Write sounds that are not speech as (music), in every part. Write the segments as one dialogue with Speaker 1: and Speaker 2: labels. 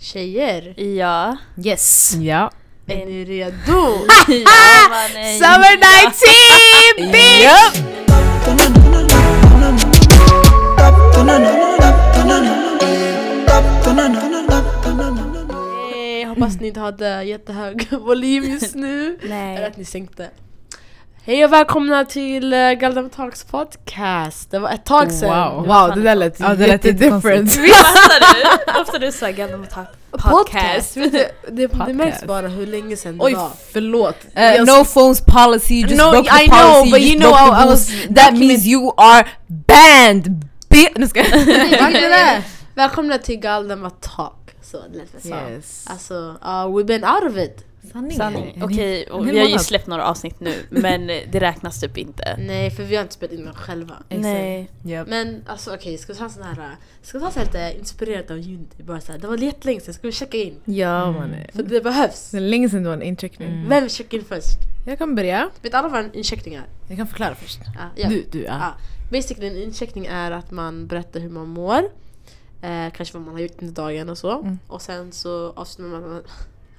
Speaker 1: Tjejer,
Speaker 2: Ja.
Speaker 3: Yes.
Speaker 4: Ja.
Speaker 1: är ni redo? (laughs)
Speaker 2: ja (laughs) mannen.
Speaker 3: Summer 19 bitch!
Speaker 1: Nej, hoppas ni inte hade jättehög (laughs) volym just nu. Eller
Speaker 2: Nej.
Speaker 1: att ni sänkte. Hej och välkomna till uh, Galdem Talks podcast. Det var ett tag sedan.
Speaker 4: Wow.
Speaker 3: Wow, det där lät
Speaker 4: Ja, det
Speaker 3: jättedifferent. (laughs)
Speaker 4: jättekonstigt.
Speaker 2: Fattar du? Ofta du sa Galdem Talk podcast.
Speaker 1: Det, det
Speaker 4: Podcast.
Speaker 1: märks bara hur länge sedan det
Speaker 3: Oj,
Speaker 1: var.
Speaker 3: förlåt.
Speaker 4: Uh, no phones policy, you just
Speaker 3: No,
Speaker 4: broke the
Speaker 3: I know,
Speaker 4: policy,
Speaker 3: but you know, I- I was.
Speaker 4: That means you are banned! Bi- Nu ska (laughs)
Speaker 1: det? (laughs) Välkomna till Galdem Talk. Så det lät så.
Speaker 4: Yes.
Speaker 1: Alltså, uh, we've been out of it.
Speaker 4: Sanning.
Speaker 2: Sanning. Okej, och vi har ju släppt några avsnitt nu men det räknas typ inte. (laughs)
Speaker 1: Nej, för vi har inte spelat in dem själva.
Speaker 2: Nej.
Speaker 4: Yep.
Speaker 1: Men alltså okej, ska vi ta sån här, ska vi ta så här lite inspirerat av Unity? Bara så här, det var jättelänge sedan, ska vi checka in?
Speaker 4: Ja
Speaker 3: Mm.
Speaker 4: mannen.
Speaker 1: För det behövs.
Speaker 4: Det är länge sedan du var en incheckning.
Speaker 1: Vem checkar in först?
Speaker 4: Jag kan börja.
Speaker 1: Vet alla vad en incheckning är?
Speaker 4: Jag kan förklara först.
Speaker 1: Ja, ja.
Speaker 4: Du, du, ja.
Speaker 1: Ja. Basically en incheckning är att man berättar hur man mår, eh, kanske vad man har gjort under dagen och så.
Speaker 4: Mm.
Speaker 1: Och sen så avslutar man med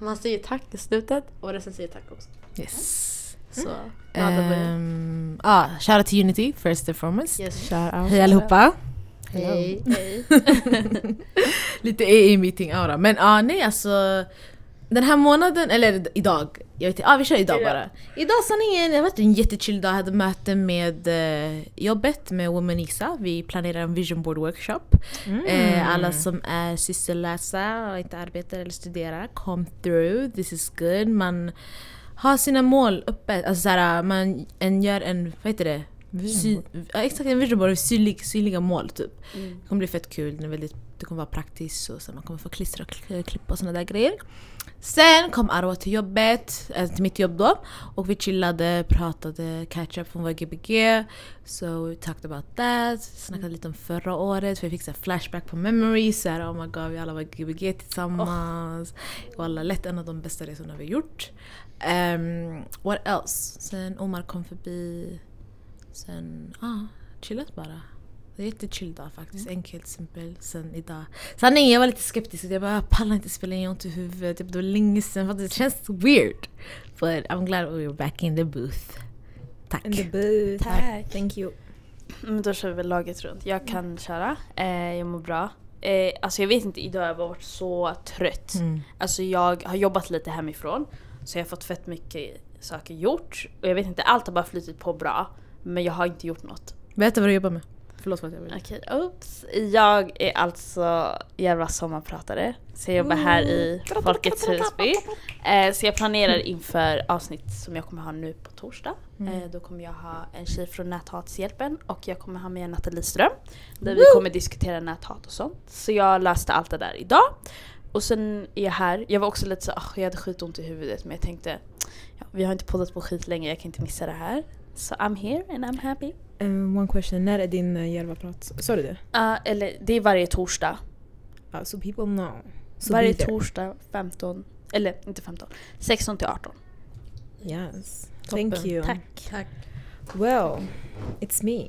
Speaker 1: man säger tack i slutet och resten säger tack också.
Speaker 4: Yes.
Speaker 1: Så, ja, börjar jag.
Speaker 4: Um, ah, shoutout till Unity first and foremost.
Speaker 1: Yes.
Speaker 2: Shout out.
Speaker 4: Hej allihopa.
Speaker 1: Hej.
Speaker 2: Hej. (laughs)
Speaker 4: Lite AA meeting aura. Men ah, nej alltså. Den här månaden, eller idag, jag vet inte, ah, vi kör idag bara. Idag sanningen, det varit en jättechill dag, jag hade möte med eh, jobbet med Woman Isa. Vi planerar en vision board workshop. Eh, alla som är sysselläsa och inte arbetar eller studerar, come through, this is good. Man har sina mål uppe, alltså såhär, man en, gör en, vad heter det? Sy, ja, exakt, en vision board, synlig, synliga mål typ.
Speaker 1: Mm.
Speaker 4: Det kommer bli fett kul, det, är väldigt, det kommer vara praktiskt och så man kommer få klistra och kl- klippa och såna där grejer. Sen kom Arwa till jobbet, äh, till mitt jobb då. Och vi chillade, pratade catch up från vår Gbg. So we talked about that. Snackade lite om förra året, för vi fick så flashback på memories. Så här, oh my god, vi alla var Gbg tillsammans. Och alla lätt en av de bästa resorna vi gjort. Um, what else? Sen Omar kom förbi. Sen, ja, ah, chillat bara. Det är jättechill dag faktiskt. Enkelt, simpel. Sen idag. Sanningen, jag var lite skeptisk. Jag bara, jag pallar inte spela in, jag har ont i huvudet. Typ, det var länge sedan. Att det känns weird. But I'm glad we were back in the booth. Tack.
Speaker 3: In the booth.
Speaker 2: Tack.
Speaker 3: Thank you.
Speaker 2: Men då kör vi väl laget runt. Jag kan köra. Eh, jag mår bra. Eh, alltså jag vet inte, idag har jag bara varit så trött.
Speaker 4: Mm.
Speaker 2: Alltså jag har jobbat lite hemifrån. Så jag har fått fett mycket saker gjort. Och jag vet inte, allt har bara flutit på bra. Men jag har inte gjort något.
Speaker 4: Berätta vad du jobbar med. Förlåt för att jag vill.
Speaker 2: Okej, oops. Jag är alltså jävla sommarpratare. Så jag jobbar här i Folkets Husby. Eh, så jag planerar inför avsnitt som jag kommer ha nu på torsdag. Eh, då kommer jag ha en tjej från Näthatshjälpen och jag kommer ha med Nathalie Ström. Där vi kommer diskutera näthat och sånt. Så jag löste allt det där idag. Och sen är jag här. Jag var också lite så, "Åh, jag hade skitont i huvudet men jag tänkte ja, vi har inte poddat på skit länge, jag kan inte missa det här. Så I'm here and I'm happy.
Speaker 3: Um, one question, när är din uh, Järvaprat? Sa du det?
Speaker 2: Uh, eller det är varje torsdag.
Speaker 3: Uh, so people know. So
Speaker 2: varje torsdag 15, eller inte 15, 16 till 18.
Speaker 3: Yes. Thank
Speaker 1: Toppen.
Speaker 3: you.
Speaker 2: Tack.
Speaker 1: Tack.
Speaker 3: Well, it's me.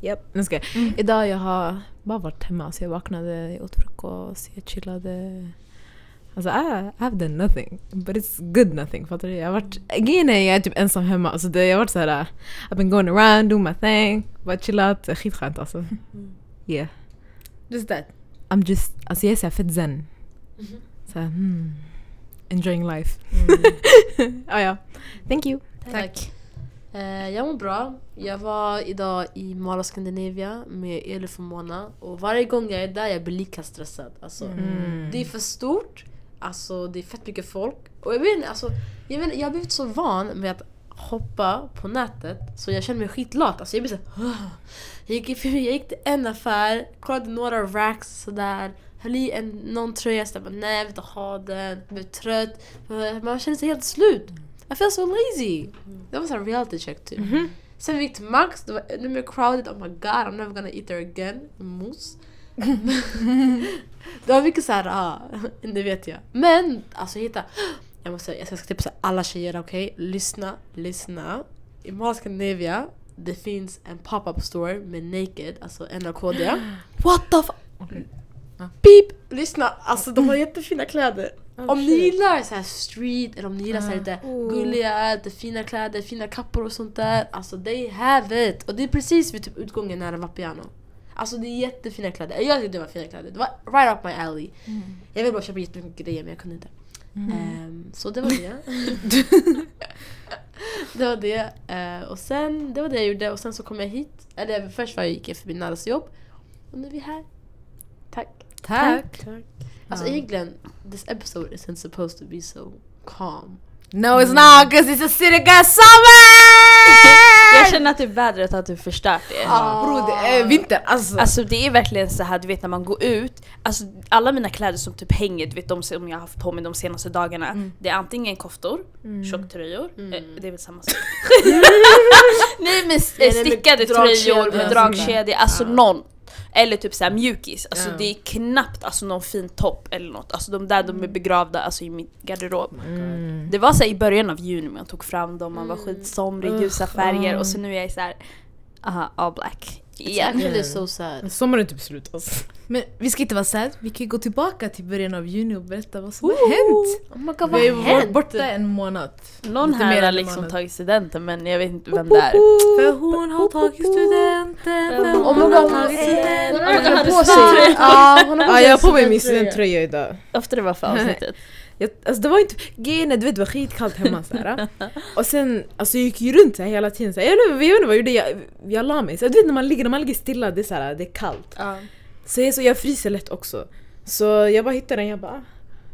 Speaker 3: Yep.
Speaker 4: Nu ska jag. Idag jag har bara varit hemma. Så jag vaknade, jag åt frukost, jag chillade. Alltså I, I have done nothing. But it's good nothing. Fattar du? Jag har varit, grejen är jag är typ ensam hemma. Alltså det, jag har varit såhär, I've been going around, doing my thing. Bara chillat. Skitskönt alltså. Yeah.
Speaker 1: Just that.
Speaker 4: I'm just, alltså jag är såhär fett zen. Såhär, hmm. Enjoying life. (laughs) ah, ja. Thank you.
Speaker 1: Tack. Eh, jag mår bra. Jag var idag i Mall of Scandinavia med Elif och Mona. Och varje gång jag är där jag blir lika stressad. Alltså,
Speaker 4: Mm.
Speaker 1: Det är för stort. Alltså, det är fett mycket folk. Och jag vet alltså, jag, vet, jag har blivit så van med att hoppa på nätet så jag känner mig skitlat. Alltså, jag blir så här, jag, gick, jag gick till en affär, kollade några racks sådär. Höll i en, någon tröja, så jag bara, nej jag vill inte ha den. Jag blev trött. Man känner sig helt slut. I feel so lazy. Det var en reality check typ. Sen vi gick till Max, det var ännu mer crowded. Oh my god, I'm never gonna eat there again. Mos. (laughs) det var mycket såhär, ah, det vet jag. Men alltså jag hittade, jag måste jag ska tipsa alla tjejer, okej? Lyssna, lyssna. I Mall Scandinavia, det finns en pop-up store med Naked, alltså NRKD. (gasps)
Speaker 4: What the fuck? Ja.
Speaker 1: Beep! Lyssna, alltså de har jättefina kläder.
Speaker 3: Oh,
Speaker 1: Om ni gillar så här street, eller om ni gillar så här
Speaker 4: Ja.
Speaker 1: lite
Speaker 3: Oh.
Speaker 1: gulliga, lite fina kläder, fina kappor och sånt där. Alltså they have it! Och det är precis vid typ utgången nära Vapiano. Alltså det är jättefina kläder. Jag tyckte det var fina kläder. Det var right up my alley. Jag ville bara köpa jättemycket grejer men jag kunde inte. Ehm, så det var det. (laughs) det var det. Eh, och sen, det var det jag gjorde och sen så kom jag hit. Eller först var jag gick jag förbi Nadas jobb. Och nu är vi här. Tack.
Speaker 4: Tack!
Speaker 1: Alltså
Speaker 4: Ja.
Speaker 1: egentligen, this episode isn't supposed to be so calm.
Speaker 4: No it's not cause it's a city girl summer!
Speaker 2: Jag känner att det är vädret att du förstört det.
Speaker 1: Ah.
Speaker 4: Bro det är vinter alltså.
Speaker 2: Alltså det är verkligen så här, du vet när man går ut, alltså alla mina kläder som typ hänger, du vet de som jag har haft på mig de senaste dagarna, det är antingen koftor, tjocktröjor,
Speaker 1: Mm.
Speaker 2: eh, det är väl samma sak. (laughs) Nej men stickade tröjor med dragkedja, alltså
Speaker 1: Ja.
Speaker 2: någon. Eller typ såhär mjukis, alltså det är knappt alltså, någon fin topp eller något. Alltså de där de är begravda alltså, i min garderob.
Speaker 3: Mm.
Speaker 2: Det var så här, i början av juni man tog fram dem, man var
Speaker 1: Mm.
Speaker 2: skitsomrig, ljusa färger och så nu är jag så här, aha, all black.
Speaker 1: It's
Speaker 2: Igen.
Speaker 1: actually so sad.
Speaker 3: Sommaren är typ slut alltså.
Speaker 4: Men vi ska inte vara sad, vi kan ju gå tillbaka till början av juni och berätta vad som har hänt.
Speaker 1: Oh my god,
Speaker 4: Vi
Speaker 1: vad
Speaker 4: har varit borta en månad.
Speaker 2: Någon
Speaker 4: Lite mer
Speaker 2: här har liksom tagit studenten men jag vet inte vem det är.
Speaker 4: För hon har tagit studenten, för hon har tagit studenten.
Speaker 1: hon har på sig. Ja,
Speaker 3: jag har på mig min
Speaker 1: studenttröja
Speaker 3: idag.
Speaker 2: Efter det var för avsnittet. (laughs)
Speaker 3: Jag, alltså det var inte, grejen du vet det var skitkallt hemma såhär. Och sen, alltså jag gick ju runt så här hela tiden såhär, jag, vet- jag vet inte vad jag gjorde, jag, jag la mig. Så du vet när man ligger, när man ligger stilla, det är såhär, det är kallt.
Speaker 1: Ja.
Speaker 3: Så jag, så jag fryser lätt också. Så jag bara hittade den, jag bara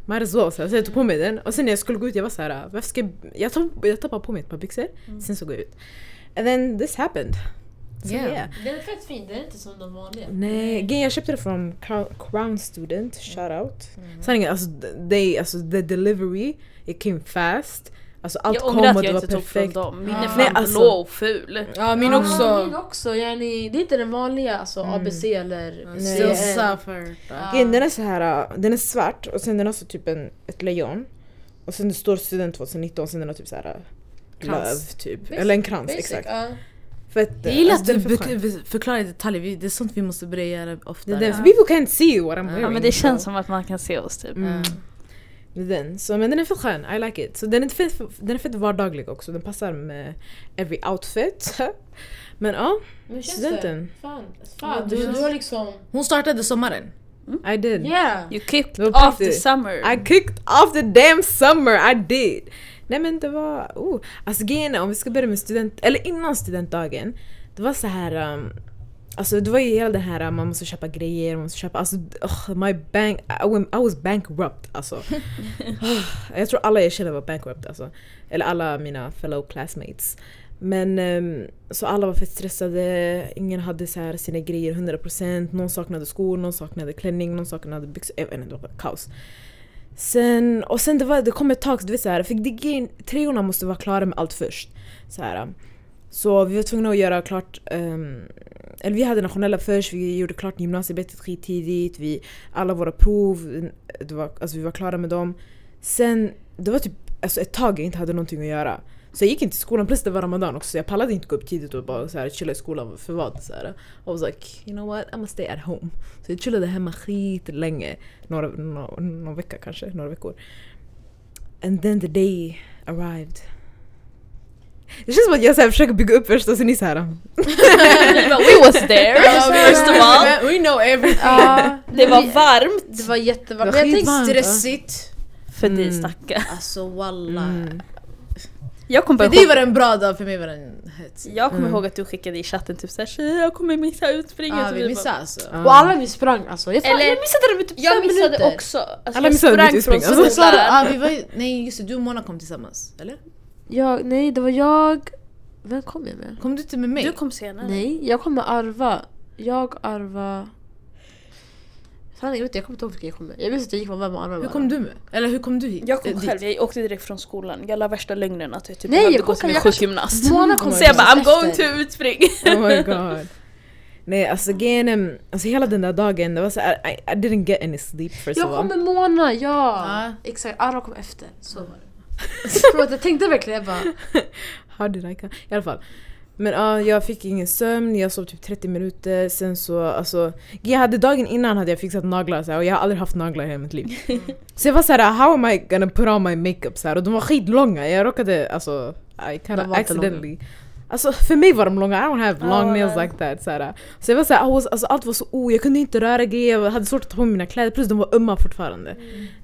Speaker 3: might as well. Så så jag tog på mig den och sen när jag skulle gå ut jag var såhär, varför ska jag, jag, jag bara på mig ett par byxor, sen så går jag ut. And then this happened.
Speaker 4: Yeah.
Speaker 3: yeah.
Speaker 1: Den är fett fin, den är inte som de vanliga.
Speaker 3: Nej, jag köpte det från Crown- Student, shout out. Sanningen, alltså, they, alltså the delivery, it came fast. Alltså allt
Speaker 2: Jag
Speaker 3: kom
Speaker 2: ångrar
Speaker 3: och
Speaker 2: att
Speaker 3: det
Speaker 2: jag
Speaker 3: var
Speaker 2: inte tog från
Speaker 3: perfekt.
Speaker 2: dem. Min är
Speaker 1: Ja.
Speaker 2: fan
Speaker 3: Nej, alltså-
Speaker 2: blå och ful.
Speaker 4: Ja min också.
Speaker 1: Min också, yani, det är inte den vanliga, alltså ABC eller.
Speaker 4: Still suffer.
Speaker 1: Ja.
Speaker 3: Grejen, Den är så här, uh, den är svart och sen den har så typ en, ett lejon. Och sen det står student 2019 och sen den har typ så här uh,
Speaker 4: Krans.
Speaker 3: löv typ. Eller en krans,
Speaker 1: Basic,
Speaker 3: exakt.
Speaker 1: ja.
Speaker 3: Fett,
Speaker 4: Jag gillar
Speaker 3: alltså,
Speaker 4: att du
Speaker 3: är
Speaker 4: bek- förklarar i detalj, det är sånt vi måste börja göra
Speaker 3: Det
Speaker 4: oftare.
Speaker 3: är den, för people can't see what I'm wearing.
Speaker 2: Ja men det känns som att man kan se oss typ.
Speaker 3: Mm. Det är den. Så, men den är fett skön, I like it. Så den är, fett, den är fett vardaglig också, den passar med every outfit. (laughs) men ja,
Speaker 1: Men
Speaker 3: studenten.
Speaker 1: det? Fan,
Speaker 4: Ja,
Speaker 1: fan
Speaker 4: det
Speaker 1: du,
Speaker 4: känns-
Speaker 1: du har liksom...
Speaker 4: Hon startade sommaren.
Speaker 3: I did.
Speaker 1: Yeah!
Speaker 2: You kicked
Speaker 3: Det
Speaker 2: off the summer.
Speaker 3: I kicked off the damn summer, I did! Nej men det var, oh. Alltså grejen om vi ska börja med student, eller innan studentdagen, det var så här. Um, Alltså det var ju hela det här, man måste köpa grejer, man måste köpa, alltså ugh, my bank, I, was bankrupt alltså. (laughs) jag tror alla jag känner var bankrupt alltså. Eller alla mina fellow classmates. Men ehm, så alla var fett stressade, ingen hade så här sina grejer 100%, någon saknade skor, någon saknade klänning, någon saknade byxor, jag vet inte, det var kaos. Sen, och sen det, var, det kom ett tag, du vet såhär, för det, treorna måste vara klara med allt först. Så, här, så vi var tvungna att göra klart, um, eller vi hade nationella först, vi gjorde klart gymnasiearbetet skittidigt, vi, alla våra prov, det var, alltså vi var klara med dem. Sen, det var typ alltså ett tag jag inte hade någonting att göra. Så jag gick inte till skolan, plus det var ramadan också så jag pallade inte gå upp tidigt och bara så här, chilla i skolan för vad? Så här. I was like, you know what, I'm gonna stay at home. Så jag chillade hemma skit länge, några, nå- någon vecka kanske, några veckor. And then the day arrived. Det känns som att jag så här försöker bygga upp först och sen är så här. (laughs)
Speaker 2: Vi bara, We was there first of all.
Speaker 4: We know everything.
Speaker 1: Ja,
Speaker 2: Det var varmt.
Speaker 1: det var jättevarmt.
Speaker 3: Det var
Speaker 1: Men jag tänkte.
Speaker 4: Stressigt.
Speaker 2: För dig
Speaker 3: Mm.
Speaker 2: stackarn.
Speaker 4: Alltså walla.
Speaker 3: Mm.
Speaker 2: Jag kommer
Speaker 4: För dig var det en bra dag, för mig var det en hets.
Speaker 2: jag kommer
Speaker 3: Mm.
Speaker 2: ihåg att du skickade i chatten typ såhär "Tjejer, jag kommer missa utspringet.
Speaker 4: Ja
Speaker 2: Och
Speaker 4: vi
Speaker 2: vi
Speaker 4: missade
Speaker 2: bara-
Speaker 4: alltså.
Speaker 1: Och alla vi sprang alltså. Jag,
Speaker 2: Eller-
Speaker 1: jag missade det med typ
Speaker 2: Jag
Speaker 1: fem
Speaker 2: missade
Speaker 1: minuter.
Speaker 2: också. Alltså,
Speaker 3: Alla
Speaker 2: jag
Speaker 3: missade
Speaker 2: sprang
Speaker 3: mitt
Speaker 2: från
Speaker 3: utspring, alltså.
Speaker 4: Så sa du,
Speaker 2: skolan.
Speaker 4: ah, vi var ju, nej just det, du och Mona kom tillsammans, eller?
Speaker 1: Jag, nej, det var jag... Vem kom jag med?
Speaker 4: Kom du inte med mig?
Speaker 2: Du kom senare.
Speaker 1: Nej, jag kom med Arva. Jag, Arva... Fan, jag, vet, inte, jag kommer inte ihåg vilka jag kom med. Jag visste att jag gick med med Arva
Speaker 4: Hur kom du med? Eller hur kom du hit?
Speaker 2: Jag kom
Speaker 4: dit?
Speaker 2: själv, jag åkte direkt från skolan. Jag la värsta lögnen att jag typ
Speaker 1: Nej,
Speaker 2: behövde
Speaker 1: jag
Speaker 2: gå till min
Speaker 1: jag-
Speaker 2: sjukgymnast.
Speaker 1: Mona kom
Speaker 3: Oh
Speaker 2: Så jag bara I'm going to utspring.
Speaker 3: Oh my (laughs) god. Nej alltså grejen alltså hela den där dagen, det var så här, I, I didn't get any sleep first
Speaker 1: Jag kom med Mona, ja!
Speaker 4: Ja.
Speaker 1: Exakt, Arva kom efter. Så var det. (laughs) Förlåt, jag tänkte verkligen jag bara...
Speaker 3: How did I come? I alla fall. Men ja, jag fick ingen sömn, jag sov typ 30 minuter, sen så alltså... Jag hade dagen innan hade jag fixat naglar så här, och jag har aldrig haft naglar i hela mitt liv. (laughs) så jag var såhär, how am I gonna put on my makeup? Så här, och de var skitlånga, jag råkade alltså... I kinda accidentally... Alltså för mig var de långa, I don't have long
Speaker 2: Ja,
Speaker 3: nails like that. Så, här. så jag var såhär, alltså, allt var så oh, jag kunde inte röra grejer, jag hade svårt att ta på mig mina kläder, plus de var ömma fortfarande.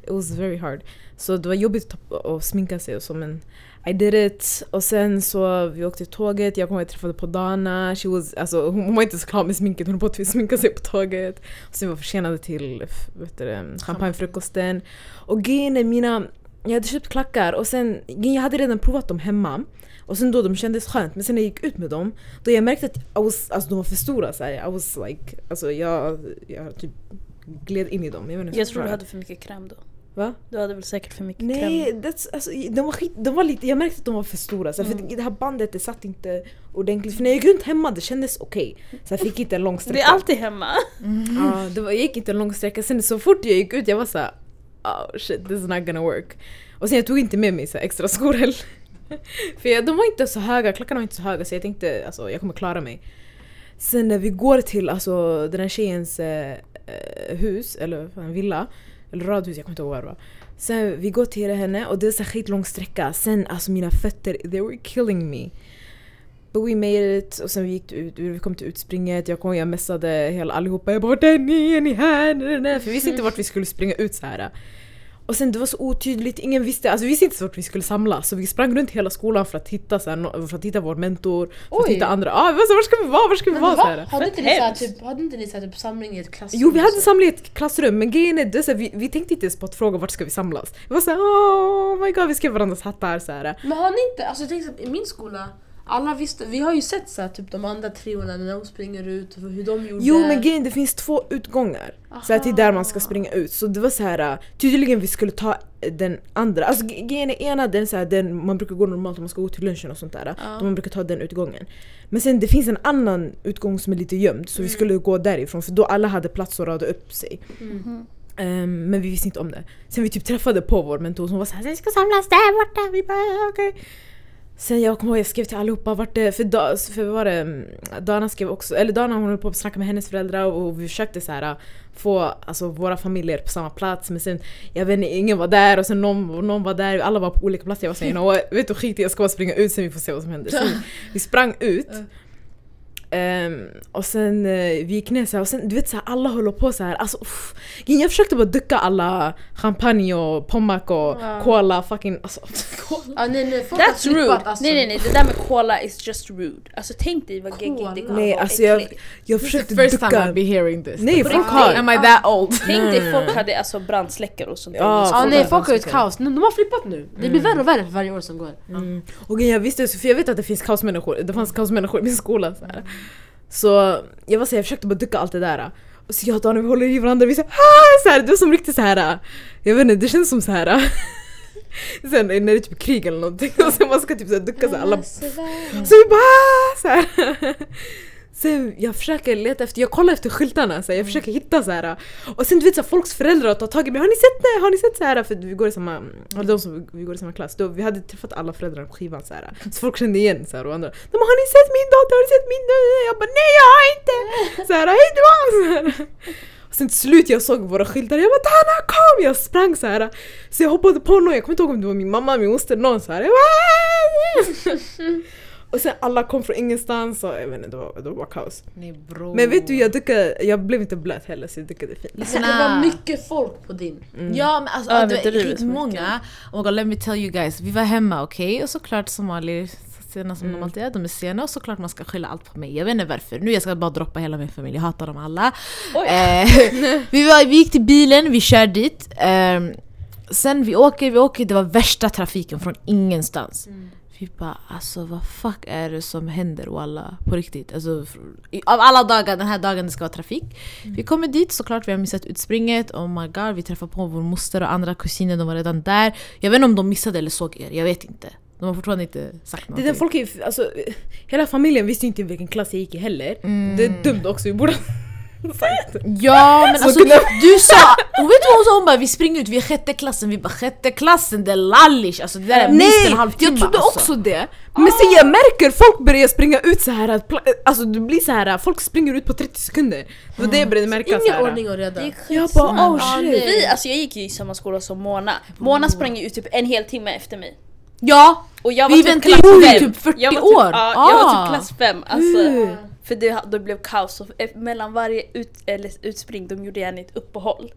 Speaker 3: It was very hard. Så det var jobbigt att, ta- att sminka sig och så men I did it. Och sen så vi åkte tåget, jag kom och träffade på Dana. She was, alltså, hon var inte så klar med sminket, hon höll på att sminka sig på tåget. Och sen var vi försenade till vet du, champagnefrukosten. Och grejen är mina, jag hade köpt klackar och sen, jag hade redan provat dem hemma. Och sen då de kändes skönt, men sen när jag gick ut med dem, då jag märkte att I was, alltså, de var för stora. Så här. I was like, alltså jag, jag typ gled in i dem. Jag, vet inte hur
Speaker 2: Jag tror du hade för mycket kräm då.
Speaker 3: Va?
Speaker 2: Du hade väl säkert för mycket
Speaker 3: Nej, that's, alltså, de, var skit, de var lite, jag märkte att de var för stora. Så här,
Speaker 2: Mm.
Speaker 3: för det här bandet det satt inte ordentligt. För när jag gick runt hemma det kändes okej. Så jag fick inte en lång sträcka.
Speaker 2: Det är alltid hemma.
Speaker 3: Ja, det var, jag gick inte en lång sträcka. Sen så fort jag gick ut jag var såhär oh shit this is not gonna work. Och sen jag tog inte med mig så här, extra skor heller. (laughs) För jag, de var inte så höga, klackarna var inte så höga så jag tänkte alltså jag kommer klara mig. Sen när vi går till alltså, den här tjejens eh, eh, hus, eller fan, villa, eller radhus, jag kommer inte ihåg vad det var. Sen vi går till henne och det är en skitlång sträcka. Sen alltså mina fötter, they were killing me. But we made it och sen vi gick ut, vi kom till utspringet, jag kom jag messade hela allihopa, jag bara vart är ni? Är ni här? För vi visste inte vart vi skulle springa ut så här. Och sen det var så otydligt, ingen visste, alltså vi visste inte vart vi skulle samlas så vi sprang runt hela skolan för att hitta, så här, för att hitta vår mentor, för att
Speaker 1: Oj.
Speaker 3: hitta andra. Ah, var så, var ska vi vara? Var ska vi
Speaker 1: Men
Speaker 3: vara? Så
Speaker 1: va?
Speaker 3: här.
Speaker 1: Hade inte ni typ, hade inte ni såhär typ samling i ett klassrum?
Speaker 3: Jo vi hade
Speaker 1: så?
Speaker 3: samling i ett klassrum men grejen är, det så här, vi, vi tänkte inte ens på att fråga vart ska vi samlas. Vi var såhär oh my god vi skrev varandras hattar så här.
Speaker 1: Men har ni inte, alltså jag tänkte så här, i min skola, alla visste, vi har ju sett så här, typ de andra triorna när de springer ut, och hur de gjorde.
Speaker 3: Jo men grejen det finns två utgångar. Så här, till där man ska
Speaker 1: Aha.
Speaker 3: springa ut. Så det var så här tydligen vi skulle ta den andra. Alltså grejen är ena den, så här, den man brukar gå normalt om man ska gå till lunchen och sånt där. Då man brukar ta den utgången. Men sen det finns en annan utgång som är lite gömd så vi skulle gå därifrån för då alla hade plats att rada upp sig. Ehm, men vi visste inte om det. Sen vi typ träffade på vår mentor som var såhär vi ska samlas där borta. Vi bara "Ja, okej. Sen jag kommer ihåg jag skrev till allihopa vart det, för, da, för var det, mm, Dana skrev också, eller Dana hon höll på att snacka med hennes föräldrar och vi försökte så här äh, få alltså, våra familjer på samma plats men sen jag vet inte, ingen var där och sen någon, någon var där, alla var på olika platser. Jag var såhär, you know what, vet du skit jag ska bara springa ut sen vi får se vad som händer. Så vi, vi sprang ut Ehm, och sen eh, vi gick ner så här, och sen du vet så här, alla håller på så här. Alltså, uff. Jag försökte bara ducka alla champagne och pommac och
Speaker 1: Ja.
Speaker 3: cola fucking alltså, (laughs) cola.
Speaker 1: Ja, nej, nej, folk har
Speaker 2: That's
Speaker 1: flippat,
Speaker 2: rude!
Speaker 1: alltså.
Speaker 2: Nej nej nej, det där med cola is just rude. Alltså tänk dig vad geggigt det kommer
Speaker 3: Nej alltså jag, jag
Speaker 4: This
Speaker 3: försökte
Speaker 4: is the first time
Speaker 3: ducka.
Speaker 4: I'll be hearing this.
Speaker 3: Nej, folk har.
Speaker 4: Am I that old?
Speaker 2: Tänk dig folk hade alltså brandsläckare och sånt.
Speaker 3: Ja,
Speaker 2: skolan.
Speaker 1: nej,
Speaker 3: folk
Speaker 1: har ju ett kaos. De de har flippat nu. Det blir värre och värre för varje år som går.
Speaker 3: Mm. Och jag visste, för jag vet att det finns kaosmänniskor, det fanns kaosmänniskor i min skola. Så, här. Så jag var så jag försökte bara ducka allt det där. Och så jag och Daniel vi håller i varandra, vi säger så här, det var som riktigt så här. Jag vet inte, det känns som så här. (laughs) Sen när det är typ krig eller någonting (laughs) och sen man ska typ så här ducka så här, alla Så vi bara så här. Sen jag försöker leta efter, jag kollar efter skyltarna, så jag försöker hitta så här. Och sen du vet så här, folks föräldrar tar tag i mig, har ni sett det? Har ni sett så här? För vi går i samma, eller de som vi går i samma klass, då, vi hade träffat alla föräldrar på skivan så här. Så folk kände igen så här, och andra, de har ni sett min dotter? Har ni sett min dotter? Jag bara nej jag har inte! Så här, hej då! Så. Och sen till slut jag såg våra skyltar, jag bara Tana kom! Jag sprang så här. Så jag hoppade på någon, jag kommer inte ihåg om det var min mamma, min moster, någon så här. Jag bara, och sen alla kom från ingenstans och jag vet inte, det var, det var kaos.
Speaker 4: Nej bro.
Speaker 3: Men vet du, jag, duckade, jag blev inte blöt heller så jag duckade fint.
Speaker 1: Alltså, det var mycket folk på din.
Speaker 4: Ja men alltså
Speaker 2: Ja,
Speaker 4: det var
Speaker 2: du, det är så
Speaker 4: skitmånga. Oh my God, let me tell you guys. Vi var hemma okej och såklart somalier sena som de alltid är, de är sena och såklart man ska skylla allt på mig. Jag vet inte varför. Nu jag ska bara droppa hela min familj, jag hatar dem alla. Eh, (laughs) vi, var, vi gick till bilen, vi kör dit. Ehm, sen vi åker, vi åker, det var värsta trafiken från ingenstans. Vi bara alltså vad fuck är det som händer walla? På riktigt. Alltså, av alla dagar, den här dagen det ska vara trafik. Vi kommer dit såklart, vi har missat utspringet. Oh my god, vi träffar på vår moster och andra kusiner, de var redan där. Jag vet inte om de missade eller såg er, jag vet inte. De har fortfarande inte sagt
Speaker 3: Det är
Speaker 4: någonting.
Speaker 3: folk, är- alltså, hela familjen visste inte vilken klass jag gick i heller.
Speaker 4: Mm.
Speaker 3: Det är dumt också, vi borde...
Speaker 4: Ja men
Speaker 3: Så
Speaker 4: alltså
Speaker 3: kunde-
Speaker 4: du sa, och vet du vad hon sa? Hon bara vi springer ut, vi är sjätte klassen, vi bara sjätte klassen det är lallish, alltså det där är minst en halvtimme
Speaker 3: jag trodde
Speaker 4: alltså.
Speaker 3: också det. Men sen jag märker folk börjar springa ut så här att alltså det blir så här folk springer ut på 30 sekunder. Det var det jag började märka
Speaker 1: Ingen
Speaker 3: här.
Speaker 1: ordning och reda.
Speaker 3: Jag bara oh shit.
Speaker 2: vi, alltså jag gick ju i samma skola som Mona. Mona sprang ju ut typ en hel timme efter mig.
Speaker 4: Ja!
Speaker 2: Och jag
Speaker 4: Vi
Speaker 2: var typ
Speaker 4: väntade
Speaker 2: klass
Speaker 4: ju
Speaker 2: fem.
Speaker 4: typ 40
Speaker 2: jag var
Speaker 4: år.
Speaker 2: Typ, ja, jag var
Speaker 4: Ah.
Speaker 2: typ klass 5. Alltså,
Speaker 3: Hur?
Speaker 2: För det, det blev kaos. Eh, mellan varje ut, eller utspring de gjorde gärna ett uppehåll.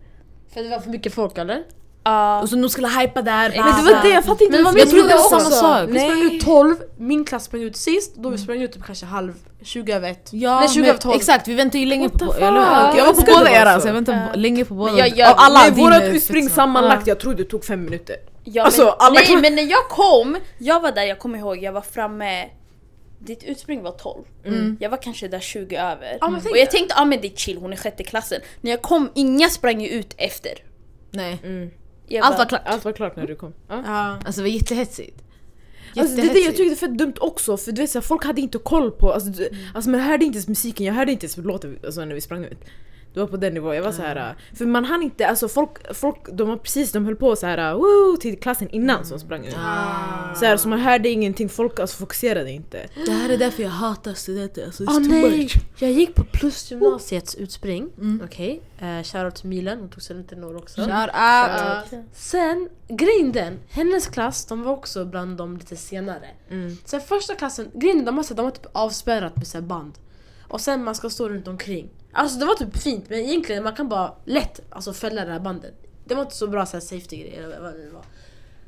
Speaker 1: För det var för mycket folk eller?
Speaker 2: Ja.
Speaker 4: Och så de skulle hypa där,
Speaker 3: Men det var det, jag fattade inte
Speaker 1: Men vi
Speaker 4: trodde det var samma sak.
Speaker 1: Vi sprang ut 12, min klass sprang ut sist, då vi sprang ut typ kanske halv, 20 över ett.
Speaker 4: Ja,
Speaker 1: Nej 20
Speaker 4: men,
Speaker 1: över 12.
Speaker 4: exakt, vi väntade ju länge
Speaker 3: What
Speaker 4: på... Jag,
Speaker 3: fuck?
Speaker 4: jag, jag var på båda era
Speaker 3: så?
Speaker 4: jag väntade
Speaker 2: Ja.
Speaker 4: länge på båda.
Speaker 2: Jag
Speaker 4: Av alla
Speaker 3: Nej,
Speaker 4: din,
Speaker 3: vårat utspring sammanlagt, jag tror det tog fem minuter.
Speaker 2: Ja,
Speaker 3: Alltså,
Speaker 2: men,
Speaker 3: alla
Speaker 2: nej men när jag kom, jag var där, jag kommer ihåg, jag var framme ditt utspring var 12. Jag var kanske där 20 över.
Speaker 1: Ja, men
Speaker 2: och jag tänkte, ja ah, men det är chill, hon är sjätte klassen. När jag kom, inga sprang ju ut efter.
Speaker 4: Nej.
Speaker 2: Jag
Speaker 4: Allt
Speaker 2: bara,
Speaker 4: var klart.
Speaker 3: Allt var klart när du kom. Ja.
Speaker 1: Ja.
Speaker 4: Alltså det var jättehetsigt.
Speaker 3: Alltså, det är det jag tyckte var fett dumt också, för du vet, så här, folk hade inte koll på, alltså, du, alltså man hörde inte ens musiken, jag hörde inte ens låten alltså, när vi sprang ut. Det var på den nivån, jag var så här. för man hann inte, alltså folk, folk de var precis, de höll på så här, woo, till klassen innan som sprang ut. Så, här, så man hörde ingenting, folk alltså, fokuserade inte.
Speaker 4: Det här är därför jag hatar studenter, alltså
Speaker 1: Ah,
Speaker 4: too
Speaker 1: nej! Jag gick på plusgymnasiets utspring. Okej, okay. shoutout till Milen, hon tog studenten år också.
Speaker 4: Shout
Speaker 1: Uh, sen, grejen den, hennes klass de var också bland de lite senare.
Speaker 3: Mm.
Speaker 1: Sen första klassen, grejen de har, de har typ avspärrat med så här band. Och sen man ska stå runt omkring. Alltså det var typ fint men egentligen man kan bara lätt alltså, fälla det här bandet. Det var inte så bra så här, safety grejer eller vad det var.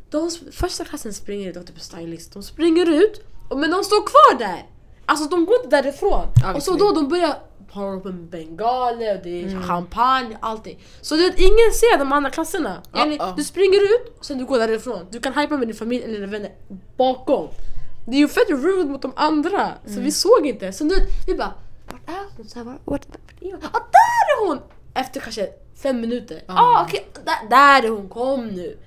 Speaker 1: De, första klassen springer ut, det var typ stylist. De springer ut, och- men de står kvar där! Alltså de går inte därifrån. Och så då de börjar ha upp en bengaler, och det är champagne, allting. Så du vet, ingen ser de andra klasserna. Yani,
Speaker 3: Uh-oh.
Speaker 1: Du springer ut, och sen du går därifrån. Du kan hypa med din familj eller dina vänner bakom. Det är ju fett rude mot de andra. Så vi såg inte. Så du vet, vi bara Vart är hon? Så här, vart, vart, vart är hon? Ah, där är hon! Efter kanske fem minuter. Ja ah, okej, där, där är hon, kom nu.